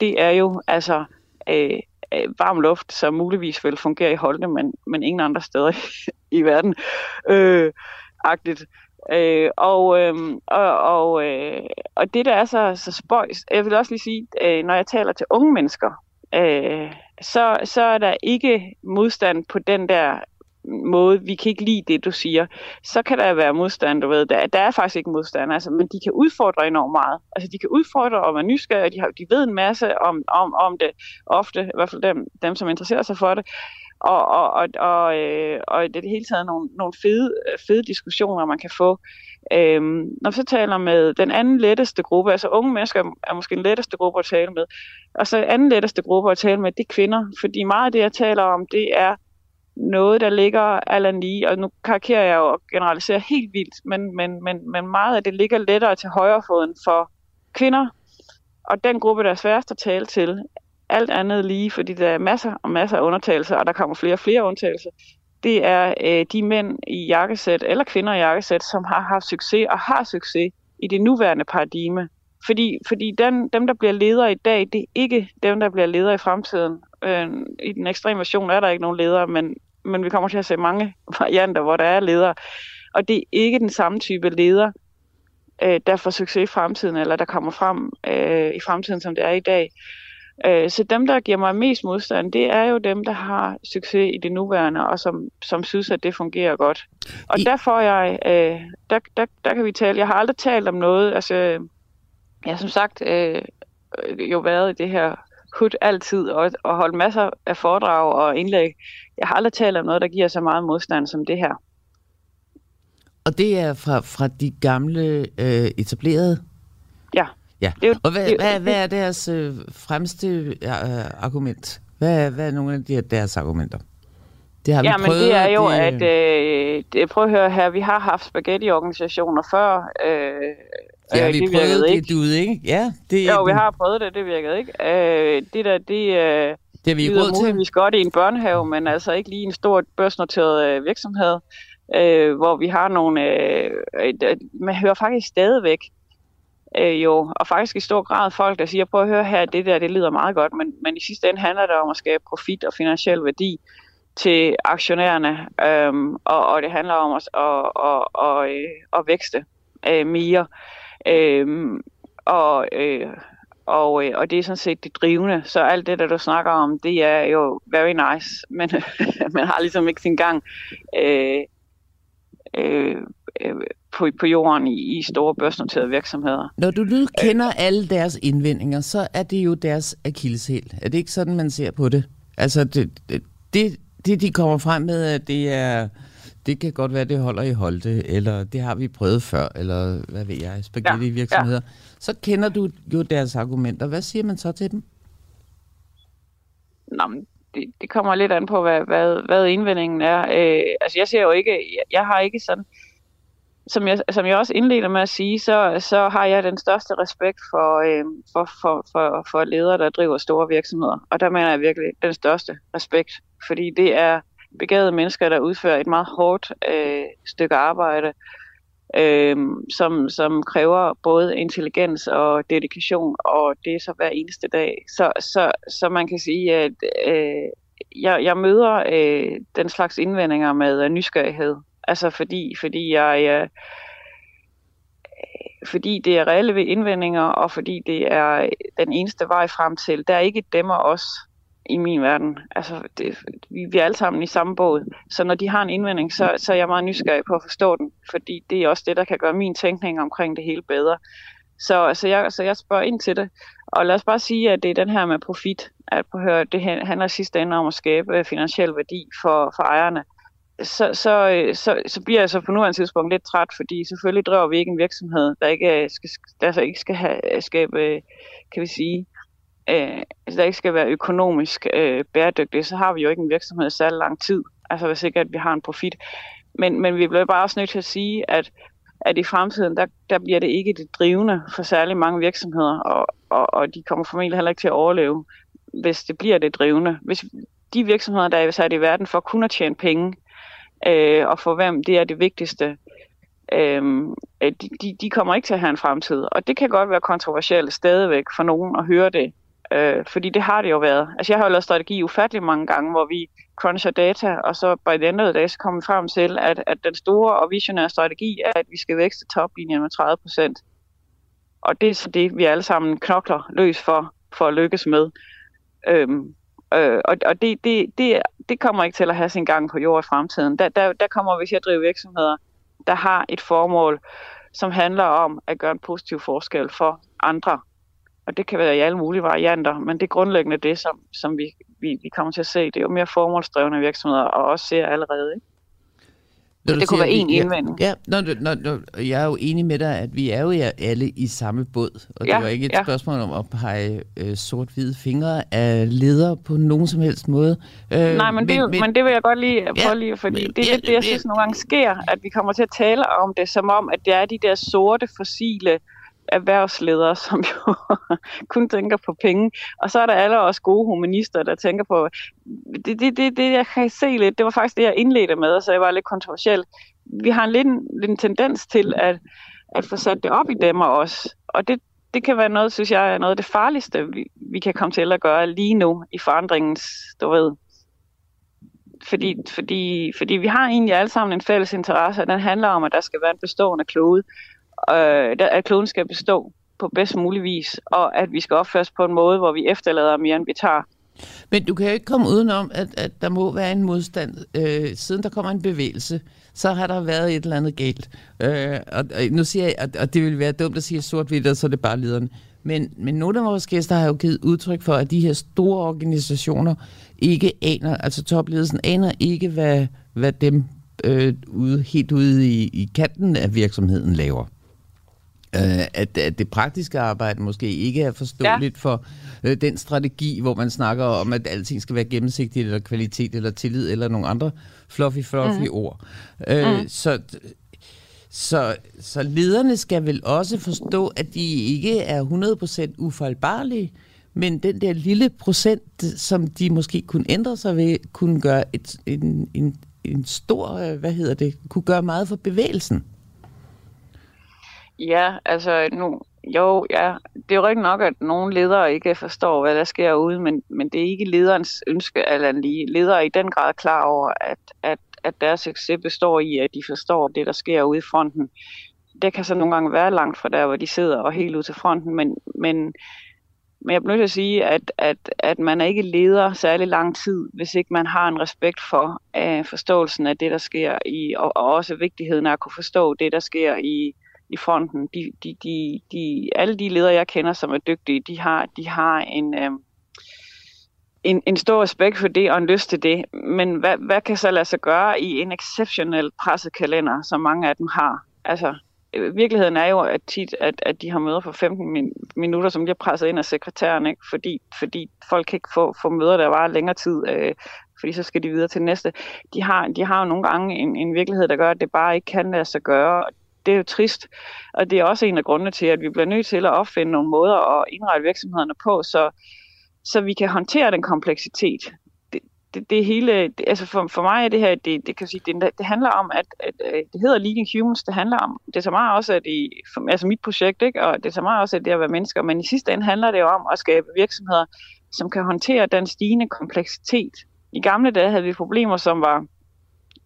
det er jo altså af, af varm luft, som muligvis vil fungere i Holte, men, men ingen andre steder i, i verden. Øh, agtigt. Øh, og, øh, og, og, øh, og det, der er så, så spøjs, jeg vil også lige sige, øh, når jeg taler til unge mennesker, øh, så, så er der ikke modstand på den der måde, vi kan ikke lide det, du siger, så kan der være modstand, du ved. Der, der er faktisk ikke modstand, altså, men de kan udfordre enormt meget. Altså, de kan udfordre og være nysgerrige, de, har, de ved en masse om, om, om det, ofte, i hvert fald dem, dem, som interesserer sig for det. Og, og, og, og, øh, og det er det hele taget nogle, nogle fede, fede diskussioner, man kan få. Øhm, når vi så taler med den anden letteste gruppe, altså unge mennesker er måske den letteste gruppe at tale med, og så anden letteste gruppe at tale med, det er kvinder, fordi meget af det, jeg taler om, det er noget, der ligger allan lige, og nu karikerer jeg jo og generaliserer helt vildt, men, men, men, men meget af det ligger lettere til højrefoden for kvinder, og den gruppe, der er sværest at tale til, alt andet lige, fordi der er masser og masser af undtagelser, og der kommer flere og flere undtagelser, det er øh, de mænd i jakkesæt, eller kvinder i jakkesæt, som har haft succes og har succes i det nuværende paradigme. Fordi, fordi den, dem, der bliver ledere i dag, det er ikke dem, der bliver ledere i fremtiden. Øh, I den ekstreme version er der ikke nogen ledere, men, men vi kommer til at se mange varianter, hvor der er ledere. Og det er ikke den samme type leder, øh, der får succes i fremtiden, eller der kommer frem øh, i fremtiden, som det er i dag. Øh, så dem, der giver mig mest modstand, det er jo dem, der har succes i det nuværende, og som, som synes, at det fungerer godt. Og I... der får jeg, øh, der, der, der kan vi tale, jeg har aldrig talt om noget, altså, jeg har som sagt øh, jo været i det her hud altid, og, og holdt masser af foredrag og indlæg. Jeg har aldrig talt om noget, der giver så meget modstand som det her. Og det er fra, fra de gamle øh, etablerede Ja. Ja, det og hvad, det, hvad, hvad er deres øh, fremste øh, argument? Hvad er, hvad er nogle af de, deres argumenter? Det har vi ja, prøvet, men det er jo, det... at øh, det, prøv at høre her, vi har haft spaghetti-organisationer før. Øh, ja, øh, vi det prøvede det, ikke. du ikke? Ja, det, jo, vi har prøvet det, det virkede ikke. Øh, det der, det, øh, det er vi råd til. Vi godt i en børnehave, men altså ikke lige en stor børsnoteret øh, virksomhed, øh, hvor vi har nogle... Øh, øh, man hører faktisk stadigvæk øh, jo, og faktisk i stor grad folk, der siger, prøv at høre her, det der, det lyder meget godt, men, men i sidste ende handler det om at skabe profit og finansiel værdi til aktionærerne, øhm, og, og det handler om at, og, og, øh, at vækste øh, mere. Øhm, og, øh, og, øh, og det er sådan set det drivende. Så alt det, der du snakker om, det er jo very nice, men man har ligesom ikke sin gang øh, øh, øh, på, på jorden i, i store børsnoterede virksomheder. Når du nu kender øh, alle deres indvendinger, så er det jo deres akilleshæl. Er det ikke sådan, man ser på det? Altså, det, det, det de kommer frem med, at det er... Det kan godt være, det holder i holde, eller det har vi prøvet før, eller hvad ved jeg, spaghetti-virksomheder. Ja, ja. Så kender du jo deres argumenter. Hvad siger man så til dem? Nå, men det, det kommer lidt an på, hvad, hvad, hvad indvendingen er. Øh, altså, jeg ser jo ikke, jeg, jeg har ikke sådan som jeg, som jeg også indleder med at sige, så, så har jeg den største respekt for, øh, for, for, for, for ledere, der driver store virksomheder. Og der mener jeg virkelig den største respekt, fordi det er begavede mennesker, der udfører et meget hårdt øh, stykke arbejde, øh, som, som kræver både intelligens og dedikation, og det er så hver eneste dag. Så, så, så man kan sige, at øh, jeg, jeg møder øh, den slags indvendinger med øh, nysgerrighed Altså fordi, fordi jeg... Øh, fordi det er reelle indvendinger, og fordi det er øh, den eneste vej frem til. Der er ikke dem og os i min verden. Altså, det, vi, vi er alle sammen i samme båd. Så når de har en indvending, så, så er jeg meget nysgerrig på at forstå den, fordi det er også det, der kan gøre min tænkning omkring det hele bedre. Så, så, jeg, så jeg spørger ind til det. Og lad os bare sige, at det er den her med profit. At på høre, det handler sidste ende om at skabe øh, finansiel værdi for, for ejerne så, så, øh, så, så bliver jeg så på nuværende tidspunkt lidt træt, fordi selvfølgelig driver vi ikke en virksomhed, der ikke øh, skal, der så ikke skal have, skabe, kan vi sige, øh, altså, der ikke skal være økonomisk øh, bæredygtig, så har vi jo ikke en virksomhed i særlig lang tid. Altså hvis ikke, at vi har en profit. Men, men vi bliver bare også nødt til at sige, at, at i fremtiden, der, der bliver det ikke det drivende for særlig mange virksomheder, og, og, og de kommer formentlig heller ikke til at overleve, hvis det bliver det drivende. Hvis de virksomheder, der er sat i verden for kun at tjene penge, øh, og for hvem det er det vigtigste, øh, de, de, de kommer ikke til at have en fremtid. Og det kan godt være kontroversielt stadigvæk for nogen at høre det, øh, fordi det har det jo været. Altså jeg har jo lavet strategi ufattelig mange gange, hvor vi cruncher data, og så by the end of the day, så kommer vi frem til, at, at den store og visionære strategi er, at vi skal vækste toplinjen med 30 procent. Og det er så det, vi alle sammen knokler løs for, for at lykkes med. Øhm, Øh, og og det, det, det, det kommer ikke til at have sin gang på jord i fremtiden. Der, der, der kommer vi til at drive virksomheder, der har et formål, som handler om at gøre en positiv forskel for andre. Og det kan være i alle mulige varianter, men det er grundlæggende det, som, som vi, vi, vi kommer til at se. Det er jo mere formålsdrevne virksomheder, og også ser allerede. Ikke? Når det kunne være en indvending. Ja, når, når, når, jeg er jo enig med dig, at vi er jo alle i samme båd, og ja, det var ikke et ja. spørgsmål om at pege øh, sort-hvide fingre af ledere på nogen som helst måde. Øh, Nej, men, men, det, men, men det vil jeg godt lige ja, lige, fordi men, det er ja, det, jeg synes nogle gange sker, at vi kommer til at tale om det, som om, at det er de der sorte, fossile erhvervsledere, som jo kun tænker på penge. Og så er der alle også gode humanister, der tænker på... Det, det, det, det jeg kan se lidt, det var faktisk det, jeg indledte med, så jeg var lidt kontroversiel. Vi har en lidt en, en tendens til at, at få sat det op i dem og os. Og det, det kan være noget, synes jeg, er noget af det farligste, vi, vi kan komme til at gøre lige nu i forandringens, du ved, fordi, fordi, fordi vi har egentlig alle sammen en fælles interesse, og den handler om, at der skal være en bestående klode, øh, at kloden skal bestå på bedst mulig vis, og at vi skal opføres på en måde, hvor vi efterlader mere, end vi tager. Men du kan jo ikke komme udenom, at, at der må være en modstand. Øh, siden der kommer en bevægelse, så har der været et eller andet galt. Øh, og, og nu siger jeg, at, og det vil være dumt at sige sort-hvidt, og så er det bare lederne. Men, men nogle af vores gæster har jo givet udtryk for, at de her store organisationer ikke aner, altså topledelsen aner ikke, hvad, hvad dem øh, ude, helt ude i, i kanten af virksomheden laver øh, at, at det praktiske arbejde måske ikke er forståeligt ja. for øh, den strategi, hvor man snakker om, at alting skal være gennemsigtigt, eller kvalitet, eller tillid, eller nogle andre fluffy, fluffy mm. ord. Øh, mm. Så... Så, så lederne skal vel også forstå, at de ikke er 100% ufejlbarlige, men den der lille procent, som de måske kunne ændre sig ved, kunne gøre et, en, en, en stor, øh, hvad hedder det, kunne gøre meget for bevægelsen. Ja, altså nu, jo, ja, det er jo rigtig nok, at nogle ledere ikke forstår, hvad der sker ude, men, men det er ikke lederens ønske, eller lige. Ledere er i den grad klar over, at, at, at deres succes består i, at de forstår det, der sker ude i fronten. Det kan så nogle gange være langt fra der, hvor de sidder og helt ud til fronten, men, men, men jeg bliver nødt til at sige, at, at, at man er ikke leder særlig lang tid, hvis ikke man har en respekt for uh, forståelsen af det, der sker i, og, og også vigtigheden af at kunne forstå det, der sker i, i fronten. De, de, de, de, alle de ledere, jeg kender, som er dygtige, de har, de har en, øh, en, en stor respekt for det og en lyst til det. Men hvad, hvad kan så lade sig gøre i en exceptionel pressekalender, som mange af dem har? Altså, øh, virkeligheden er jo at tit, at, at de har møder for 15 min, minutter, som bliver presset ind af sekretæren, ikke? Fordi, fordi folk kan ikke få, få møder, der var længere tid, øh, fordi så skal de videre til næste. De har, de har jo nogle gange en, en virkelighed, der gør, at det bare ikke kan lade sig gøre det er jo trist, og det er også en af grundene til, at vi bliver nødt til at opfinde nogle måder at indrette virksomhederne på, så, så vi kan håndtere den kompleksitet. Det, det, det hele, det, altså for, for mig er det her, det, det kan sige, det, det handler om, at, at, at det hedder Leading Humans, det handler om, det er så meget også, at i, for, altså mit projekt, ikke? og det er så meget også, at det at være mennesker, men i sidste ende handler det jo om at skabe virksomheder, som kan håndtere den stigende kompleksitet. I gamle dage havde vi problemer, som var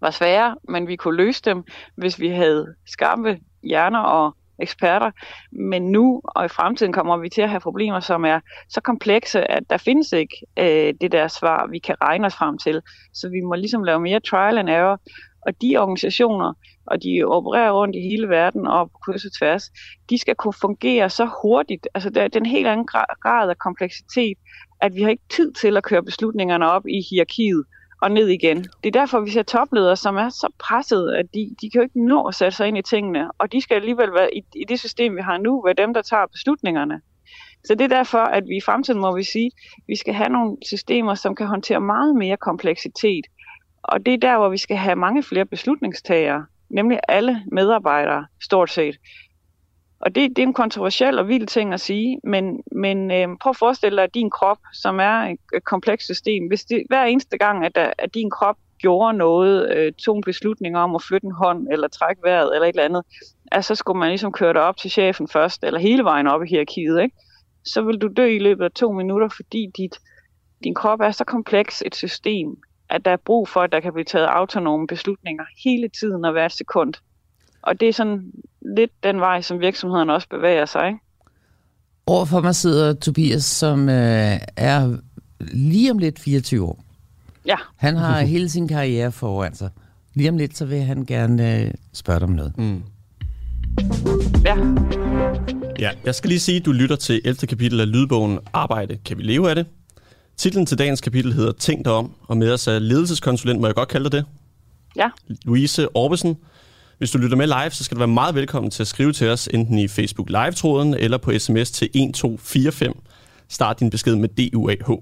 var svære, men vi kunne løse dem, hvis vi havde skarpe hjerner og eksperter. Men nu og i fremtiden kommer vi til at have problemer, som er så komplekse, at der findes ikke øh, det der svar, vi kan regne os frem til. Så vi må ligesom lave mere trial and error. Og de organisationer, og de opererer rundt i hele verden og på kryds og tværs, de skal kunne fungere så hurtigt. Altså der er den helt anden grad af kompleksitet, at vi har ikke tid til at køre beslutningerne op i hierarkiet og ned igen. Det er derfor, vi ser topledere, som er så presset, at de, de kan jo ikke nå at sætte sig ind i tingene, og de skal alligevel være i, i det system, vi har nu, være dem, der tager beslutningerne. Så det er derfor, at vi i fremtiden må vi sige, at vi skal have nogle systemer, som kan håndtere meget mere kompleksitet. Og det er der, hvor vi skal have mange flere beslutningstagere, nemlig alle medarbejdere, stort set. Og det, det er en kontroversiel og vild ting at sige, men, men øh, prøv at forestille dig, at din krop, som er et, et komplekst system, hvis det hver eneste gang, at, der, at din krop gjorde noget, øh, tog en beslutning om at flytte en hånd, eller trække vejret, eller et eller andet, at så skulle man ligesom køre dig op til chefen først, eller hele vejen op i hierarkiet, ikke? så vil du dø i løbet af to minutter, fordi dit, din krop er så kompleks et system, at der er brug for, at der kan blive taget autonome beslutninger hele tiden og hvert sekund. Og det er sådan lidt den vej, som virksomhederne også bevæger sig. Ikke? Overfor mig sidder Tobias, som øh, er lige om lidt 24 år. Ja. Han har hele sin karriere foran sig. Lige om lidt, så vil han gerne øh, spørge dig om noget. Mm. Ja. Ja, jeg skal lige sige, at du lytter til 11. kapitel af lydbogen Arbejde. Kan vi leve af det? Titlen til dagens kapitel hedder Tænk dig om, og med os er ledelseskonsulent, må jeg godt kalde dig det? Ja. Louise Orbesen. Hvis du lytter med live, så skal du være meget velkommen til at skrive til os, enten i Facebook Live-tråden eller på sms til 1245. Start din besked med DUAH.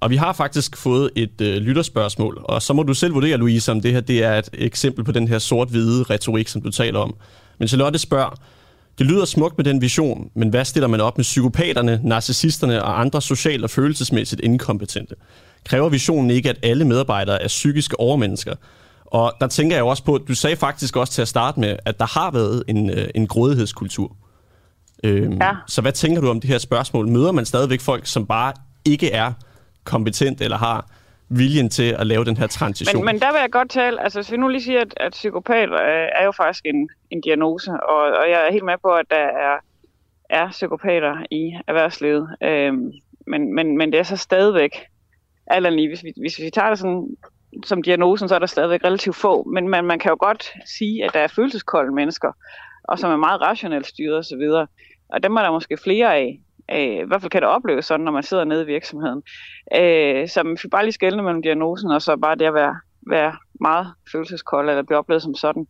Og vi har faktisk fået et øh, lytterspørgsmål, og så må du selv vurdere, Louise, om det her det er et eksempel på den her sort-hvide retorik, som du taler om. Men Charlotte spørger, det lyder smukt med den vision, men hvad stiller man op med psykopaterne, narcissisterne og andre socialt og følelsesmæssigt inkompetente? Kræver visionen ikke, at alle medarbejdere er psykiske overmennesker? Og der tænker jeg også på, du sagde faktisk også til at starte med, at der har været en, øh, en grådighedskultur. Øhm, Ja. Så hvad tænker du om det her spørgsmål? Møder man stadigvæk folk, som bare ikke er kompetent eller har viljen til at lave den her transition? Men, men der vil jeg godt tale, altså hvis vi nu lige siger, at, at psykopat øh, er jo faktisk en, en diagnose, og, og jeg er helt med på, at der er, er psykopater i erhvervslivet. Øhm, men, men, men det er så stadigvæk, eller lige, hvis vi, hvis vi tager det sådan, som diagnosen, så er der stadigvæk relativt få, men man, man kan jo godt sige, at der er følelseskolde mennesker, og som er meget rationelt styret osv., og dem er der måske flere af. Øh, I hvert fald kan det opleves sådan, når man sidder nede i virksomheden. Øh, så man skal bare lige skelne mellem diagnosen, og så bare det at være, være meget følelseskold, eller blive oplevet som sådan.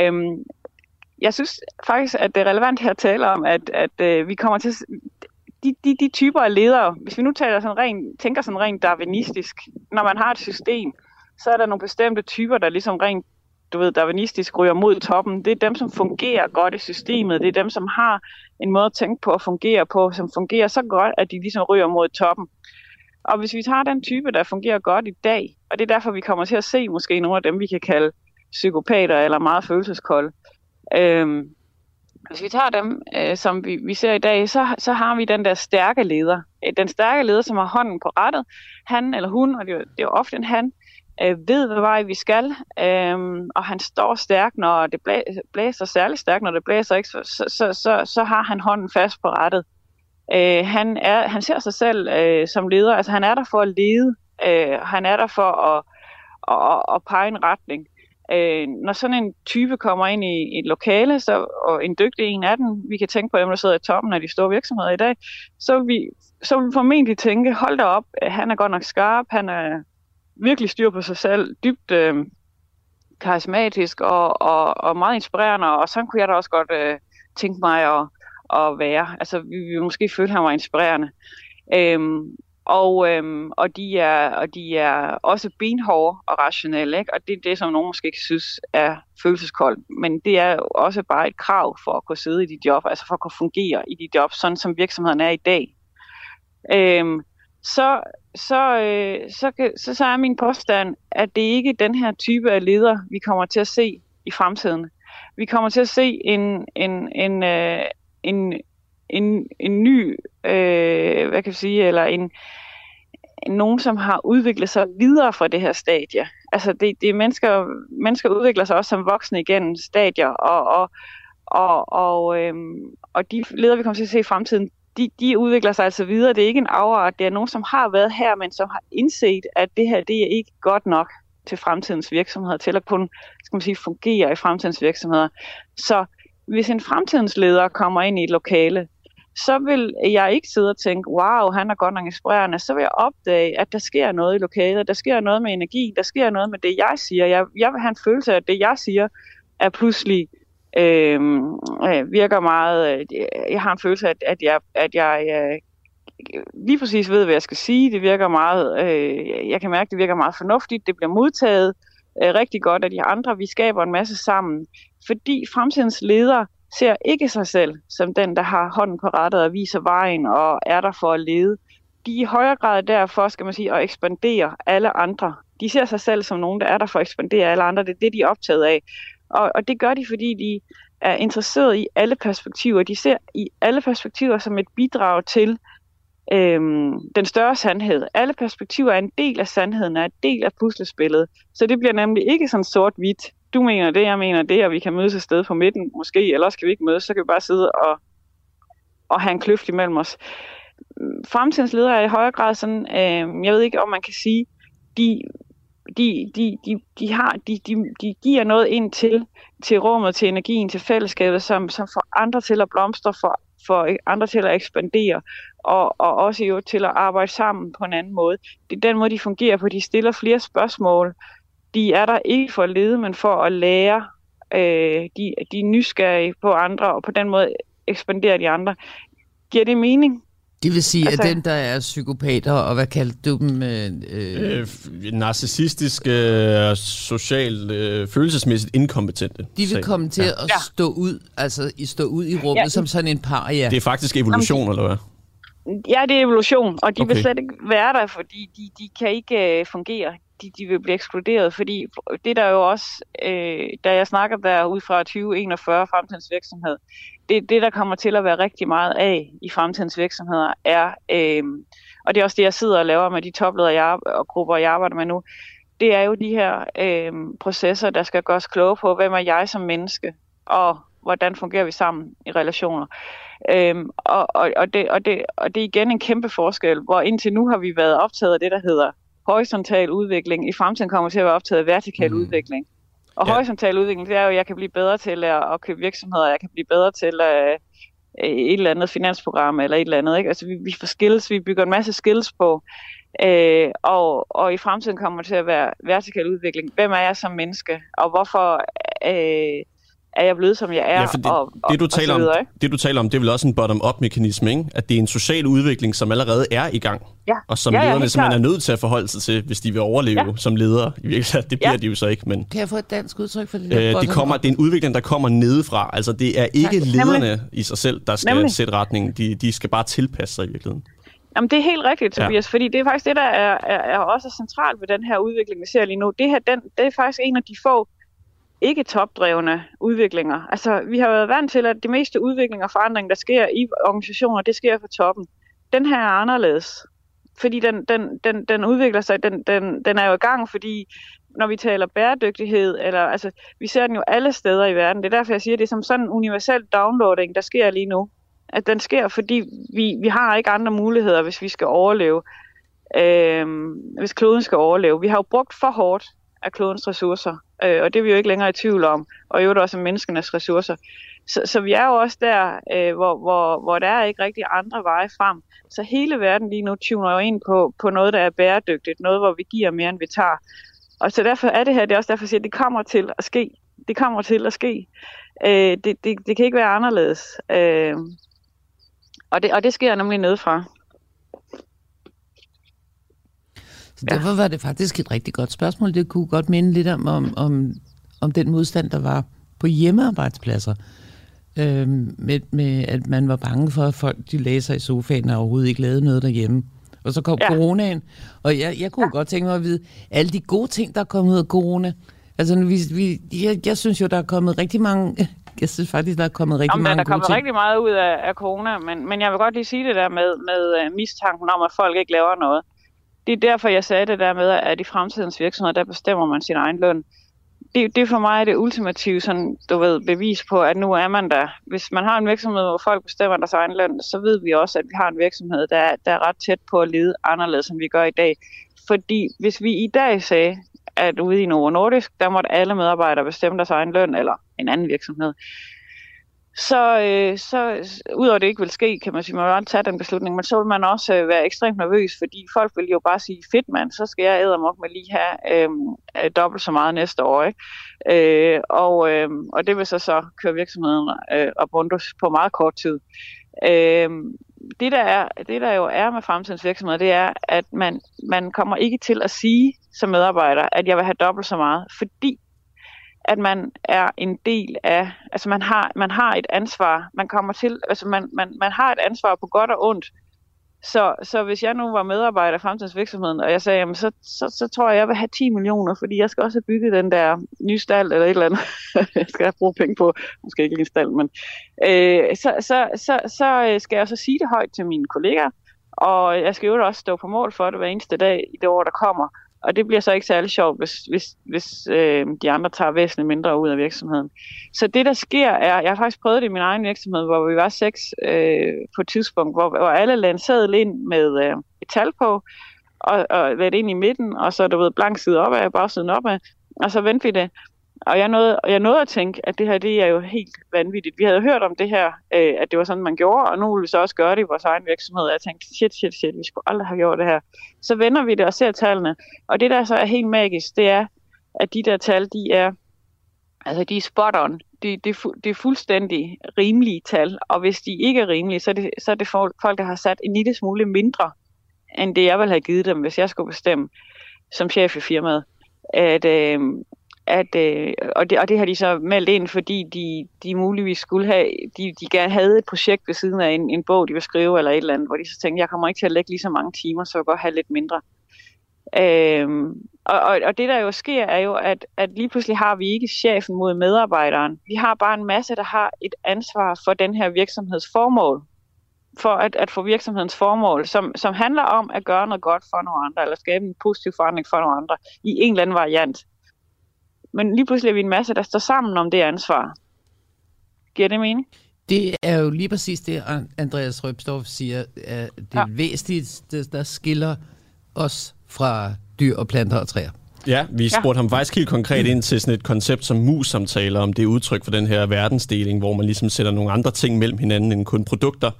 Øhm, jeg synes faktisk, at det er relevant her at tale om, at, at øh, vi kommer til... De, de, de typer af ledere, hvis vi nu taler sådan rent, tænker sådan rent darwinistisk, når man har et system, så er der nogle bestemte typer, der ligesom rent du ved, darwinistisk ryger mod toppen. Det er dem, som fungerer godt i systemet. Det er dem, som har en måde at tænke på og fungere på, som fungerer så godt, at de ligesom ryger mod toppen. Og hvis vi tager den type, der fungerer godt i dag, og det er derfor, vi kommer til at se måske nogle af dem, vi kan kalde psykopater eller meget følelseskolde. Øhm, hvis vi tager dem, øh, som vi, vi ser i dag, så, så har vi den der stærke leder. Øh, den stærke leder, som har hånden på rettet, han eller hun, og det er jo, det er jo ofte en han, øh, Øh, ved, hvad vej vi skal, øh, og han står stærk, når det blæser, særligt stærkt, når det blæser, ikke? Så, så, så, så, så har han hånden fast på rettet. Øh, han, er, han ser sig selv øh, som leder, altså han er der for at lede, øh, han er der for at, at, at pege en retning. Øh, når sådan en type kommer ind i et lokale, så, og en dygtig en af dem, vi kan tænke på dem, der sidder i toppen af de store virksomheder i dag, så vil vi, så vil vi formentlig tænke, hold da op, øh, han er godt nok skarp, han er virkelig styr på sig selv, dybt øh, karismatisk og, og, og meget inspirerende, og sådan kunne jeg da også godt øh, tænke mig at, at være. Altså, vi vil måske føle, at han var inspirerende. Øhm, og, øhm, og, de er, og de er også benhårde og rationelle, ikke? og det er det, som nogen måske ikke synes er følelseskoldt, men det er jo også bare et krav for at kunne sidde i dit job, altså for at kunne fungere i dit job, sådan som virksomheden er i dag. Øhm, så, så, øh, så, kan- så, så er min påstand, at det ikke er den her type af leder, vi kommer til at se i fremtiden. Vi kommer til at se en, en, en, øh, en, en, en ny, øh, hvad kan vi sige, eller en, en, nogen, som har udviklet sig videre fra det her stadie. Altså det, det er mennesker, mennesker udvikler sig også som voksne igennem stadier, og, og, og, og, øhm, og de ledere, vi kommer til at se i fremtiden, de, de udvikler sig altså videre. Det er ikke en afart, det er nogen, som har været her, men som har indset, at det her, det er ikke godt nok til fremtidens virksomheder, til at kunne skal man sige, fungere i fremtidens virksomheder. Så hvis en fremtidens leder kommer ind i et lokale, så vil jeg ikke sidde og tænke, wow, han er godt nok inspirerende. Så vil jeg opdage, at der sker noget i lokalet, der sker noget med energi, der sker noget med det, jeg siger. Jeg, jeg vil have en følelse af, at det, jeg siger, er pludselig Øhm, øh, virker meget... Øh, jeg har en følelse af, at, at jeg, at jeg øh, lige præcis ved, hvad jeg skal sige. Det virker meget... Øh, jeg kan mærke, at det virker meget fornuftigt. Det bliver modtaget øh, rigtig godt af de andre. Vi skaber en masse sammen. Fordi fremtidens ledere ser ikke sig selv som den, der har hånden på rettet og viser vejen og er der for at lede. De er i højere grad derfor, skal man sige, at ekspandere alle andre. De ser sig selv som nogen, der er der for at ekspandere alle andre. Det er det, de er optaget af. Og, og det gør de, fordi de er interesseret i alle perspektiver. De ser i alle perspektiver som et bidrag til øhm, den større sandhed. Alle perspektiver er en del af sandheden, er en del af puslespillet. Så det bliver nemlig ikke sådan sort-hvidt. Du mener det, jeg mener det, og vi kan mødes et sted på midten måske, eller også kan vi ikke mødes, så kan vi bare sidde og, og have en kløft imellem os. Fremtidens ledere er i højere grad sådan, øh, jeg ved ikke, om man kan sige, de, de, de, de, de, har, de, de, de giver noget ind til, til rummet, til energien, til fællesskabet, som, som får andre til at blomstre, for, for andre til at ekspandere, og, og også jo til at arbejde sammen på en anden måde. Det er den måde, de fungerer på. De stiller flere spørgsmål. De er der ikke for at lede, men for at lære. Øh, de, de er nysgerrige på andre, og på den måde ekspanderer de andre. Giver det mening? Det vil sige, altså, at dem, der er psykopater, og hvad kaldte du dem? Øh, øh, narcissistiske, øh, socialt, øh, følelsesmæssigt inkompetente. De vil komme til ja. at stå ud, altså stå ud i rummet ja. som sådan en par, ja. Det er faktisk evolution, Jamen, eller hvad? Ja, det er evolution, og de okay. vil slet ikke være der, fordi de, de kan ikke uh, fungere. De, de vil blive ekskluderet, fordi det der jo også, øh, da jeg snakker der ud fra 2041 fremtidens virksomhed, det, det der kommer til at være rigtig meget af i fremtidens virksomheder, er, øh, og det er også det, jeg sidder og laver med de topledere jeg, og grupper, jeg arbejder med nu, det er jo de her øh, processer, der skal gøres kloge på, hvem er jeg som menneske, og hvordan fungerer vi sammen i relationer. Øhm, og, og, og, det, og, det, og det er igen en kæmpe forskel, hvor indtil nu har vi været optaget af det, der hedder horisontal udvikling. I fremtiden kommer vi til at være optaget af vertikal mm. udvikling. Og ja. horisontal udvikling, det er jo, at jeg kan blive bedre til at, at købe virksomheder, jeg kan blive bedre til at, øh, et eller andet finansprogram eller et eller andet. Ikke? Altså vi, vi får skills, vi bygger en masse skills på, øh, og, og i fremtiden kommer det til at være vertikal udvikling. Hvem er jeg som menneske, og hvorfor øh, er jeg blevet, som jeg er. Ja, for det, og, det, du taler videre, om, det, du taler om, det er vel også en bottom-up-mekanisme, ikke? At det er en social udvikling, som allerede er i gang. Ja. Og som ja, lederne ja, simpelthen er nødt til at forholde sig til, hvis de vil overleve ja. som ledere. I virkeligheden, det bliver ja. de jo så ikke, men... Kan jeg få et dansk udtryk for det? Der øh, det, kommer, det er en udvikling, der kommer nedefra. Altså, det er ikke tak. lederne Nemlig. i sig selv, der skal Nemlig. sætte retningen. De, de skal bare tilpasse sig i virkeligheden. Jamen, det er helt rigtigt, Tobias, ja. fordi det er faktisk det, der er, er, er også centralt ved den her udvikling, vi ser lige nu. Det her, den, det er faktisk en af de få ikke topdrevne udviklinger. Altså, vi har været vant til, at det meste udvikling og forandring, der sker i organisationer, det sker fra toppen. Den her er anderledes, fordi den, den, den, den udvikler sig, den, den, den er jo i gang, fordi når vi taler bæredygtighed, eller altså, vi ser den jo alle steder i verden. Det er derfor, jeg siger, at det er som sådan en universel downloading, der sker lige nu. At den sker, fordi vi, vi har ikke andre muligheder, hvis vi skal overleve. Øh, hvis kloden skal overleve. Vi har jo brugt for hårdt af klodens ressourcer, øh, og det er vi jo ikke længere i tvivl om, og jo også menneskenes ressourcer. Så, så vi er jo også der, øh, hvor, hvor, hvor der er ikke rigtig andre veje frem. Så hele verden lige nu tuner jo ind på, på noget, der er bæredygtigt, noget, hvor vi giver mere, end vi tager. Og så derfor er det her, det er også derfor, jeg siger, at det kommer til at ske. Det kommer til at ske. Øh, det, det, det kan ikke være anderledes. Øh, og, det, og det sker nemlig nedefra. Så derfor var det faktisk et rigtig godt spørgsmål. Det kunne godt minde lidt om, om, om, om den modstand, der var på hjemmearbejdspladser. Øhm, med, med, at man var bange for, at folk de lagde sig i sofaen og overhovedet ikke lavede noget derhjemme. Og så kom ja. coronaen, og jeg, jeg kunne ja. godt tænke mig at vide, alle de gode ting, der er kommet ud af corona. Altså, vi, vi, jeg, jeg synes jo, der er kommet rigtig mange jeg synes faktisk, der er kommet rigtig Jamen, mange der er kommet ting. rigtig meget ud af, af corona, men, men jeg vil godt lige sige det der med, med uh, mistanken om, at folk ikke laver noget det er derfor, jeg sagde det der med, at i fremtidens virksomheder, der bestemmer man sin egen løn. Det, det for mig er det ultimative sådan, du ved, bevis på, at nu er man der. Hvis man har en virksomhed, hvor folk bestemmer deres egen løn, så ved vi også, at vi har en virksomhed, der, der er ret tæt på at lede anderledes, end vi gør i dag. Fordi hvis vi i dag sagde, at ude i Novo Nordisk, der måtte alle medarbejdere bestemme deres egen løn, eller en anden virksomhed, så, øh, så udover det ikke vil ske, kan man sige, man vil tage den beslutning, men så vil man også øh, være ekstremt nervøs, fordi folk vil jo bare sige, fedt mand, så skal jeg æde med lige have øh, øh, dobbelt så meget næste år. Ikke? Øh, og, øh, og det vil så så køre virksomheden øh, og bundus på meget kort tid. Øh, det, der er, det der jo er med fremtidens virksomheder, det er, at man, man kommer ikke til at sige som medarbejder, at jeg vil have dobbelt så meget, fordi at man er en del af, altså man har, man har et ansvar, man kommer til, altså man, man, man har et ansvar på godt og ondt. Så, så hvis jeg nu var medarbejder i fremtidens virksomheden, og jeg sagde, jamen, så, så, så tror jeg, jeg vil have 10 millioner, fordi jeg skal også have bygget den der nye stald eller et eller andet. jeg skal bruge penge på, måske ikke lige stald, men øh, så, så, så, så øh, skal jeg så sige det højt til mine kollegaer, og jeg skal jo også stå på mål for det hver eneste dag i det år, der kommer. Og det bliver så ikke særlig sjovt, hvis, hvis, hvis øh, de andre tager væsentligt mindre ud af virksomheden. Så det, der sker, er, jeg har faktisk prøvet det i min egen virksomhed, hvor vi var seks øh, på et tidspunkt, hvor, hvor alle lancerede ind med øh, et tal på, og, og været ind i midten, og så du ved, blank side opad, bagsiden opad, og så vendte vi det. Og jeg nåede, jeg nåede at tænke, at det her det er jo helt vanvittigt. Vi havde hørt om det her, øh, at det var sådan, man gjorde, og nu vil vi så også gøre det i vores egen virksomhed. Og jeg tænkte, shit, shit, shit, vi skulle aldrig have gjort det her. Så vender vi det og ser tallene. Og det, der så er helt magisk, det er, at de der tal, de er, altså de er spot on. Det, det, de er fuldstændig rimelige tal, og hvis de ikke er rimelige, så er det, så er det folk, der har sat en lille smule mindre, end det jeg ville have givet dem, hvis jeg skulle bestemme som chef i firmaet. At, øh, at, øh, og, det, og det har de så meldt ind, fordi de, de muligvis skulle have, de, de gerne havde et projekt ved siden af en, en bog, de vil skrive, eller et eller andet, hvor de så tænkte, jeg kommer ikke til at lægge lige så mange timer, så jeg godt have lidt mindre. Øhm, og, og, og det der jo sker, er jo, at, at lige pludselig har vi ikke chefen mod medarbejderen. Vi har bare en masse, der har et ansvar for den her virksomheds formål. For at, at få virksomhedens formål, som, som handler om at gøre noget godt for nogle andre, eller skabe en positiv forandring for nogle andre, i en eller anden variant. Men lige pludselig er vi en masse, der står sammen om det ansvar. Giver det mening? Det er jo lige præcis det, Andreas Røbstorff siger, at det ja. væsentligste, der skiller os fra dyr og planter og træer. Ja, vi spurgte ja. ham faktisk helt konkret ind til sådan et koncept som mus-samtaler, om det er udtryk for den her verdensdeling, hvor man ligesom sætter nogle andre ting mellem hinanden end kun produkter.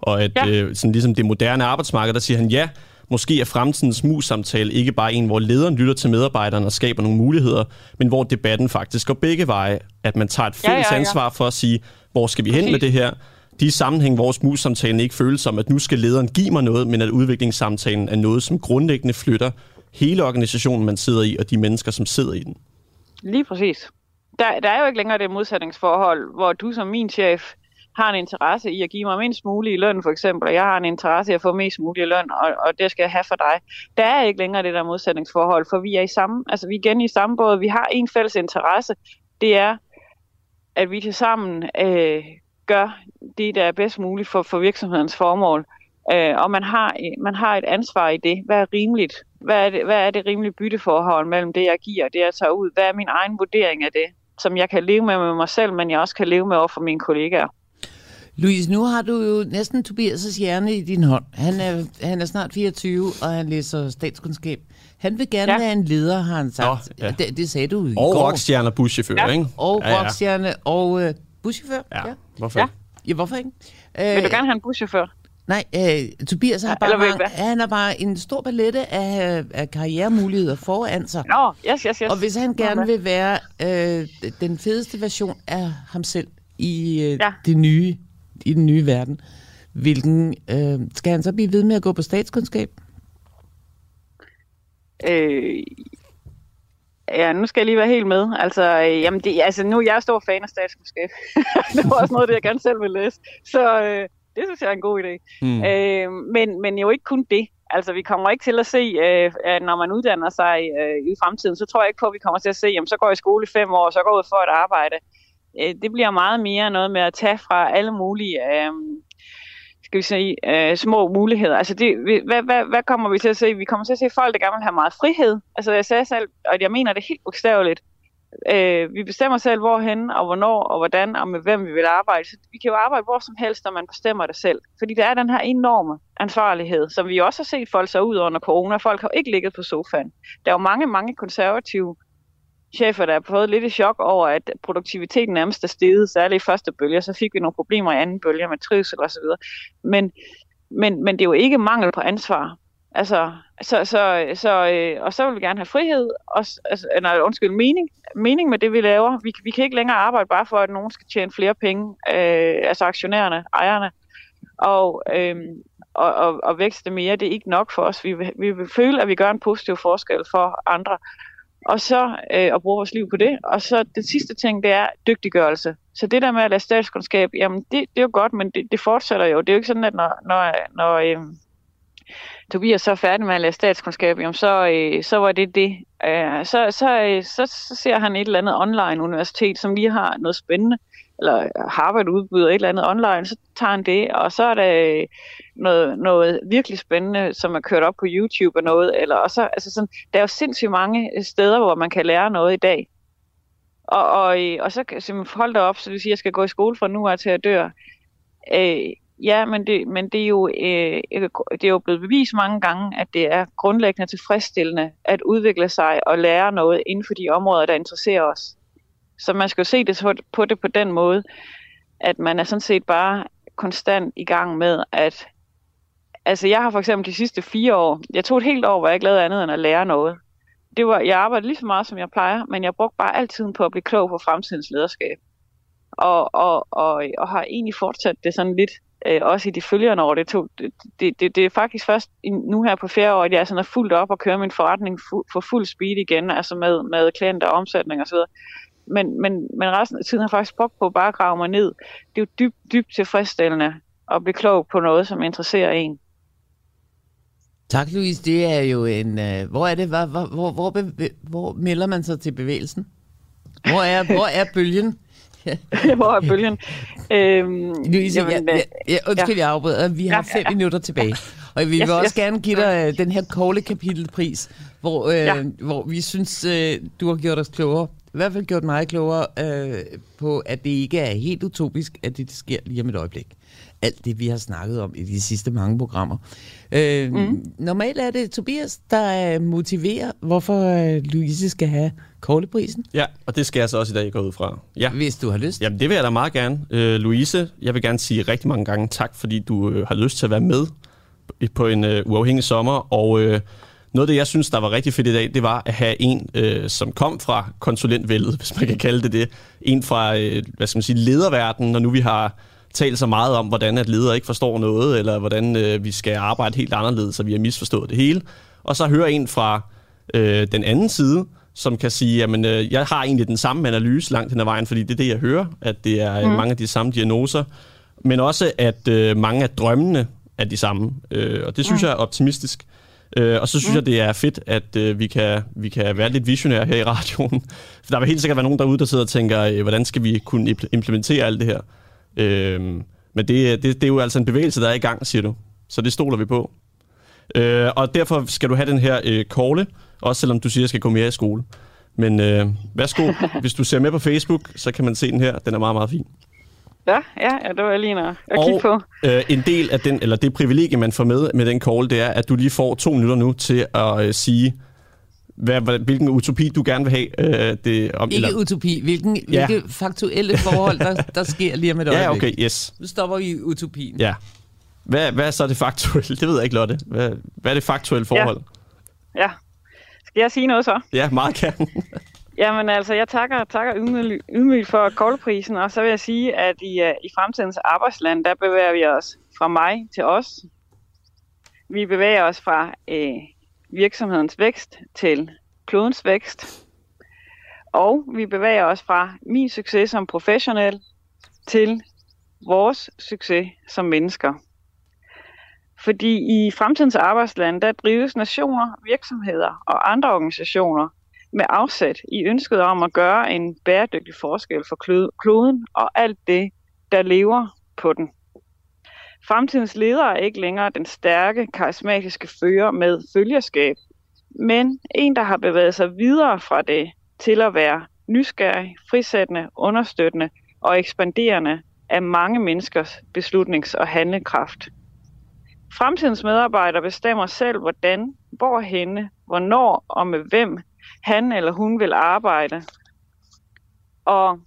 Og at ja. øh, sådan ligesom det moderne arbejdsmarked, der siger han, ja, Måske er fremtidens mus-samtale ikke bare en, hvor lederen lytter til medarbejderne og skaber nogle muligheder, men hvor debatten faktisk går begge veje. At man tager et fælles ja, ja, ja. ansvar for at sige, hvor skal vi hen med det her? De sammenhæng, hvor mus-samtalen ikke føles som, at nu skal lederen give mig noget, men at udviklingssamtalen er noget, som grundlæggende flytter hele organisationen, man sidder i, og de mennesker, som sidder i den. Lige præcis. Der, der er jo ikke længere det modsætningsforhold, hvor du som min chef har en interesse i at give mig mindst mulig i løn, for eksempel, og jeg har en interesse i at få mest mulig i løn, og, og det skal jeg have for dig. Der er ikke længere det der modsætningsforhold, for vi er i samme, altså vi er igen i samme båd, vi har en fælles interesse, det er, at vi til sammen øh, gør det, der er bedst muligt for, for virksomhedens formål. Øh, og man har, man har et ansvar i det. Hvad er rimeligt? Hvad er det, hvad er det rimelige bytteforhold mellem det, jeg giver og det, jeg tager ud? Hvad er min egen vurdering af det, som jeg kan leve med med mig selv, men jeg også kan leve med over for mine kollegaer? Louise, nu har du jo næsten Tobias' hjerne i din hånd. Han er, han er snart 24, og han læser statskundskab. Han vil gerne ja. være en leder, har han sagt. Oh, ja. det, det sagde du i og går. Og rockstjerne og buschauffør, ja. ikke? Og ja, ja. rockstjerne og uh, buschauffør. Ja. ja, hvorfor ja. Ja, hvorfor ikke? Uh, vil du gerne have en buschauffør? Nej, uh, Tobias har bare, mange, han har bare en stor palette af, af karrieremuligheder foran sig. Nå, yes, yes, yes. Og hvis han gerne vil være uh, den fedeste version af ham selv i uh, ja. det nye i den nye verden. Hvilken, øh, skal han så blive ved med at gå på statskundskab? Øh, ja, nu skal jeg lige være helt med. Altså, øh, jamen det, altså nu jeg er stor fan af statskundskab. det var også noget, det jeg gerne selv vil læse. Så øh, det synes jeg er en god idé. Mm. Øh, men, men jo ikke kun det. Altså, vi kommer ikke til at se, øh, at når man uddanner sig øh, i fremtiden, så tror jeg ikke på, at vi kommer til at se, jamen, så går jeg i skole i fem år, så går jeg ud for et arbejde øh, Øh, det bliver meget mere noget med at tage fra alle mulige øh, skal vi sige, øh, små muligheder. Altså det, hvad, hvad, hvad kommer vi til at se? Vi kommer til at se folk, der gerne vil have meget frihed. Altså jeg sagde selv, og jeg mener det helt bogstaveligt, øh, vi bestemmer selv hvorhen og hvornår og hvordan og med hvem vi vil arbejde. Så vi kan jo arbejde hvor som helst, når man bestemmer det selv. Fordi der er den her enorme ansvarlighed, som vi også har set folk så ud under corona. Folk har ikke ligget på sofaen. Der er jo mange, mange konservative chefer, der har fået lidt i chok over, at produktiviteten nærmest er steget, særligt i første bølge, så fik vi nogle problemer i anden bølge med trivsel osv. Men, men, men det er jo ikke mangel på ansvar. Altså, så, så, så, øh, og så vil vi gerne have frihed, og, altså, nej, undskyld, mening, mening med det, vi laver. Vi, vi kan ikke længere arbejde bare for, at nogen skal tjene flere penge, øh, altså aktionærerne, ejerne, og, øh, og, og, og vækste mere. Det er ikke nok for os. Vi vi vil føle, at vi gør en positiv forskel for andre og så øh, at bruge vores liv på det. Og så det sidste ting, det er dygtiggørelse. Så det der med at lade statskundskab, jamen det, det er jo godt, men det, det fortsætter jo. Det er jo ikke sådan, at når, når, når øh, Tobias så er færdig med at læse statskundskab, jamen så, øh, så var det det. Øh, så, så, øh, så, så ser han et eller andet online universitet, som lige har noget spændende, eller øh, Harvard udbyder et eller andet online, så tager han det, og så er der øh, noget, noget virkelig spændende, som er kørt op på YouTube og noget, eller også, altså sådan, der er jo sindssygt mange øh, steder, hvor man kan lære noget i dag. Og, og, og så kan man da op, så du siger, at jeg skal gå i skole fra nu af til at dør. Øh, Ja, men det, men det, er jo, øh, det er jo blevet bevist mange gange, at det er grundlæggende tilfredsstillende at udvikle sig og lære noget inden for de områder, der interesserer os. Så man skal jo se det på, på det på den måde, at man er sådan set bare konstant i gang med at... Altså jeg har for eksempel de sidste fire år, jeg tog et helt år, hvor jeg ikke lavede andet end at lære noget. Det var, jeg arbejdede lige så meget, som jeg plejer, men jeg brugte bare altid på at blive klog på fremtidens lederskab. Og, og, og, og har egentlig fortsat det sådan lidt øh, også i de følgende år. Det, tog, det, det, det, det er faktisk først nu her på fjerde år, at jeg sådan er fuldt op og kører min forretning fu, for fuld speed igen, altså med, med klienter, og omsætning osv. Men, men, men resten af tiden har jeg faktisk brugt på bare at grave mig ned. Det er jo dybt, dybt tilfredsstillende at blive klog på noget, som interesserer en. Tak, Louise. Det er jo en... Uh, hvor er det? Hvor, hvor, hvor, hvor, hvor melder man sig til bevægelsen? Hvor er, hvor er bølgen? Hvor er bølgen? Øhm, Louise, jamen, ja, ja, ja, undskyld, ja. jeg afbryder. Vi har fem ja, ja. minutter tilbage. Og vi vil yes, også yes. gerne give dig uh, den her kogle kapitelpris, hvor, uh, ja. hvor vi synes, uh, du har gjort os klogere. I hvert fald gjort mig klogere uh, på, at det ikke er helt utopisk, at det sker lige om et øjeblik. Alt det, vi har snakket om i de sidste mange programmer. Uh, mm. Normalt er det Tobias, der motiverer, hvorfor uh, Louise skal have Kogleprisen? Ja, og det skal jeg så også i dag gå ud fra. Ja. Hvis du har lyst. Jamen, det vil jeg da meget gerne. Øh, Louise, jeg vil gerne sige rigtig mange gange tak, fordi du øh, har lyst til at være med på en øh, uafhængig sommer. Og øh, noget af det, jeg synes, der var rigtig fedt i dag, det var at have en, øh, som kom fra konsulentvældet, hvis man kan kalde det det. En fra, øh, hvad skal man sige, lederverdenen, når nu vi har talt så meget om, hvordan at ledere ikke forstår noget, eller hvordan øh, vi skal arbejde helt anderledes, så vi har misforstået det hele. Og så høre en fra øh, den anden side, som kan sige, at øh, jeg har egentlig den samme analyse langt hen ad vejen, fordi det er det, jeg hører, at det er mm. mange af de samme diagnoser, men også, at øh, mange af drømmene er de samme, øh, og det synes mm. jeg er optimistisk. Øh, og så synes mm. jeg, det er fedt, at øh, vi, kan, vi kan være lidt visionære her i radioen. For der vil helt sikkert være nogen derude, der sidder og tænker, øh, hvordan skal vi kunne implementere alt det her? Øh, men det, det, det er jo altså en bevægelse, der er i gang, siger du. Så det stoler vi på. Øh, og derfor skal du have den her øh, kåle, også selvom du siger, at jeg skal gå mere i skole. Men øh, værsgo, hvis du ser med på Facebook, så kan man se den her. Den er meget, meget fin. Ja, ja, ja det var jeg lige at, at kigge på. Øh, en del af den, eller det privilegie, man får med med den call, det er, at du lige får to minutter nu til at øh, sige, hvad, hvilken utopi du gerne vil have. Øh, det, om, Ikke eller... utopi, hvilken, ja. hvilke faktuelle forhold, der, der sker lige om et øjeblik. Ja, okay, yes. Nu stopper vi utopien. Ja. Hvad, hvad er så det faktuelle? Det ved jeg ikke, Lotte. Hvad, hvad er det faktuelle forhold? Ja, ja. Skal jeg sige noget så? Ja, meget gerne. Jamen altså, jeg takker, takker ydmygt for koldprisen, og så vil jeg sige, at i, uh, i fremtidens arbejdsland, der bevæger vi os fra mig til os. Vi bevæger os fra øh, virksomhedens vækst til klodens vækst. Og vi bevæger os fra min succes som professionel til vores succes som mennesker. Fordi i fremtidens arbejdsland, der drives nationer, virksomheder og andre organisationer med afsæt i ønsket om at gøre en bæredygtig forskel for kloden og alt det, der lever på den. Fremtidens leder er ikke længere den stærke, karismatiske fører med følgerskab, men en, der har bevæget sig videre fra det til at være nysgerrig, frisættende, understøttende og ekspanderende af mange menneskers beslutnings- og handlekraft. Fremtidens medarbejdere bestemmer selv, hvordan, hvorhenne, hvornår og med hvem han eller hun vil arbejde. Og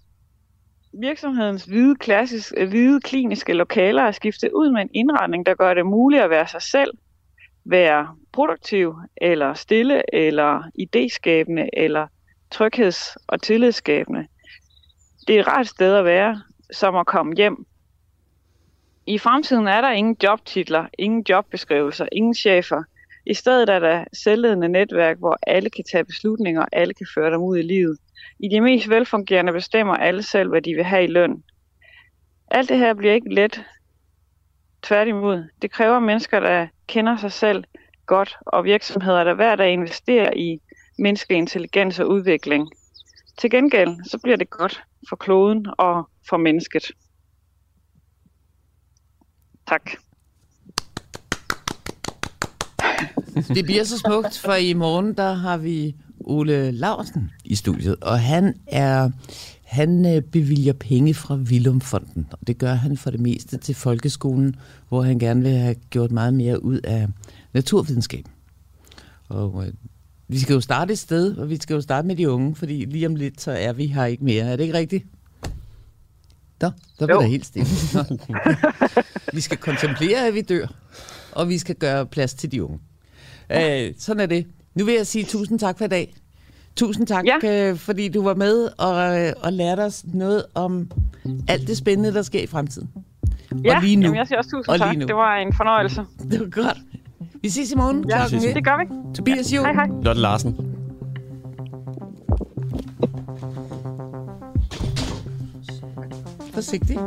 virksomhedens hvide, klassisk, øh, hvide kliniske lokaler er skiftet ud med en indretning, der gør det muligt at være sig selv, være produktiv, eller stille, eller idéskabende, eller trygheds- og tillidsskabende. Det er et rart sted at være, som at komme hjem i fremtiden er der ingen jobtitler, ingen jobbeskrivelser, ingen chefer. I stedet er der selvledende netværk, hvor alle kan tage beslutninger, og alle kan føre dem ud i livet. I de mest velfungerende bestemmer alle selv, hvad de vil have i løn. Alt det her bliver ikke let. Tværtimod, det kræver mennesker, der kender sig selv godt, og virksomheder, der hver dag investerer i menneskelig intelligens og udvikling. Til gengæld, så bliver det godt for kloden og for mennesket. Tak. Det bliver så smukt, for i morgen der har vi Ole Larsen i studiet, og han er Han øh, bevilger penge fra Vilumfonden, og det gør han for det meste til folkeskolen, hvor han gerne vil have gjort meget mere ud af naturvidenskab. Og øh, vi skal jo starte et sted, og vi skal jo starte med de unge, fordi lige om lidt, så er vi her ikke mere. Er det ikke rigtigt? Nå, der bliver der helt stille. vi skal kontemplere, at vi dør, og vi skal gøre plads til de unge. Øh, sådan er det. Nu vil jeg sige tusind tak for i dag. Tusind tak, ja. øh, fordi du var med og, øh, og lærte os noget om alt det spændende, der sker i fremtiden. Ja, og lige nu. Jamen, jeg siger også tusind og tak. Nu. Det var en fornøjelse. Det var godt. Vi ses i morgen. Ja, ses. det gør vi. Tobias ja. Hej, hej. Lotte Larsen. Forsigtig.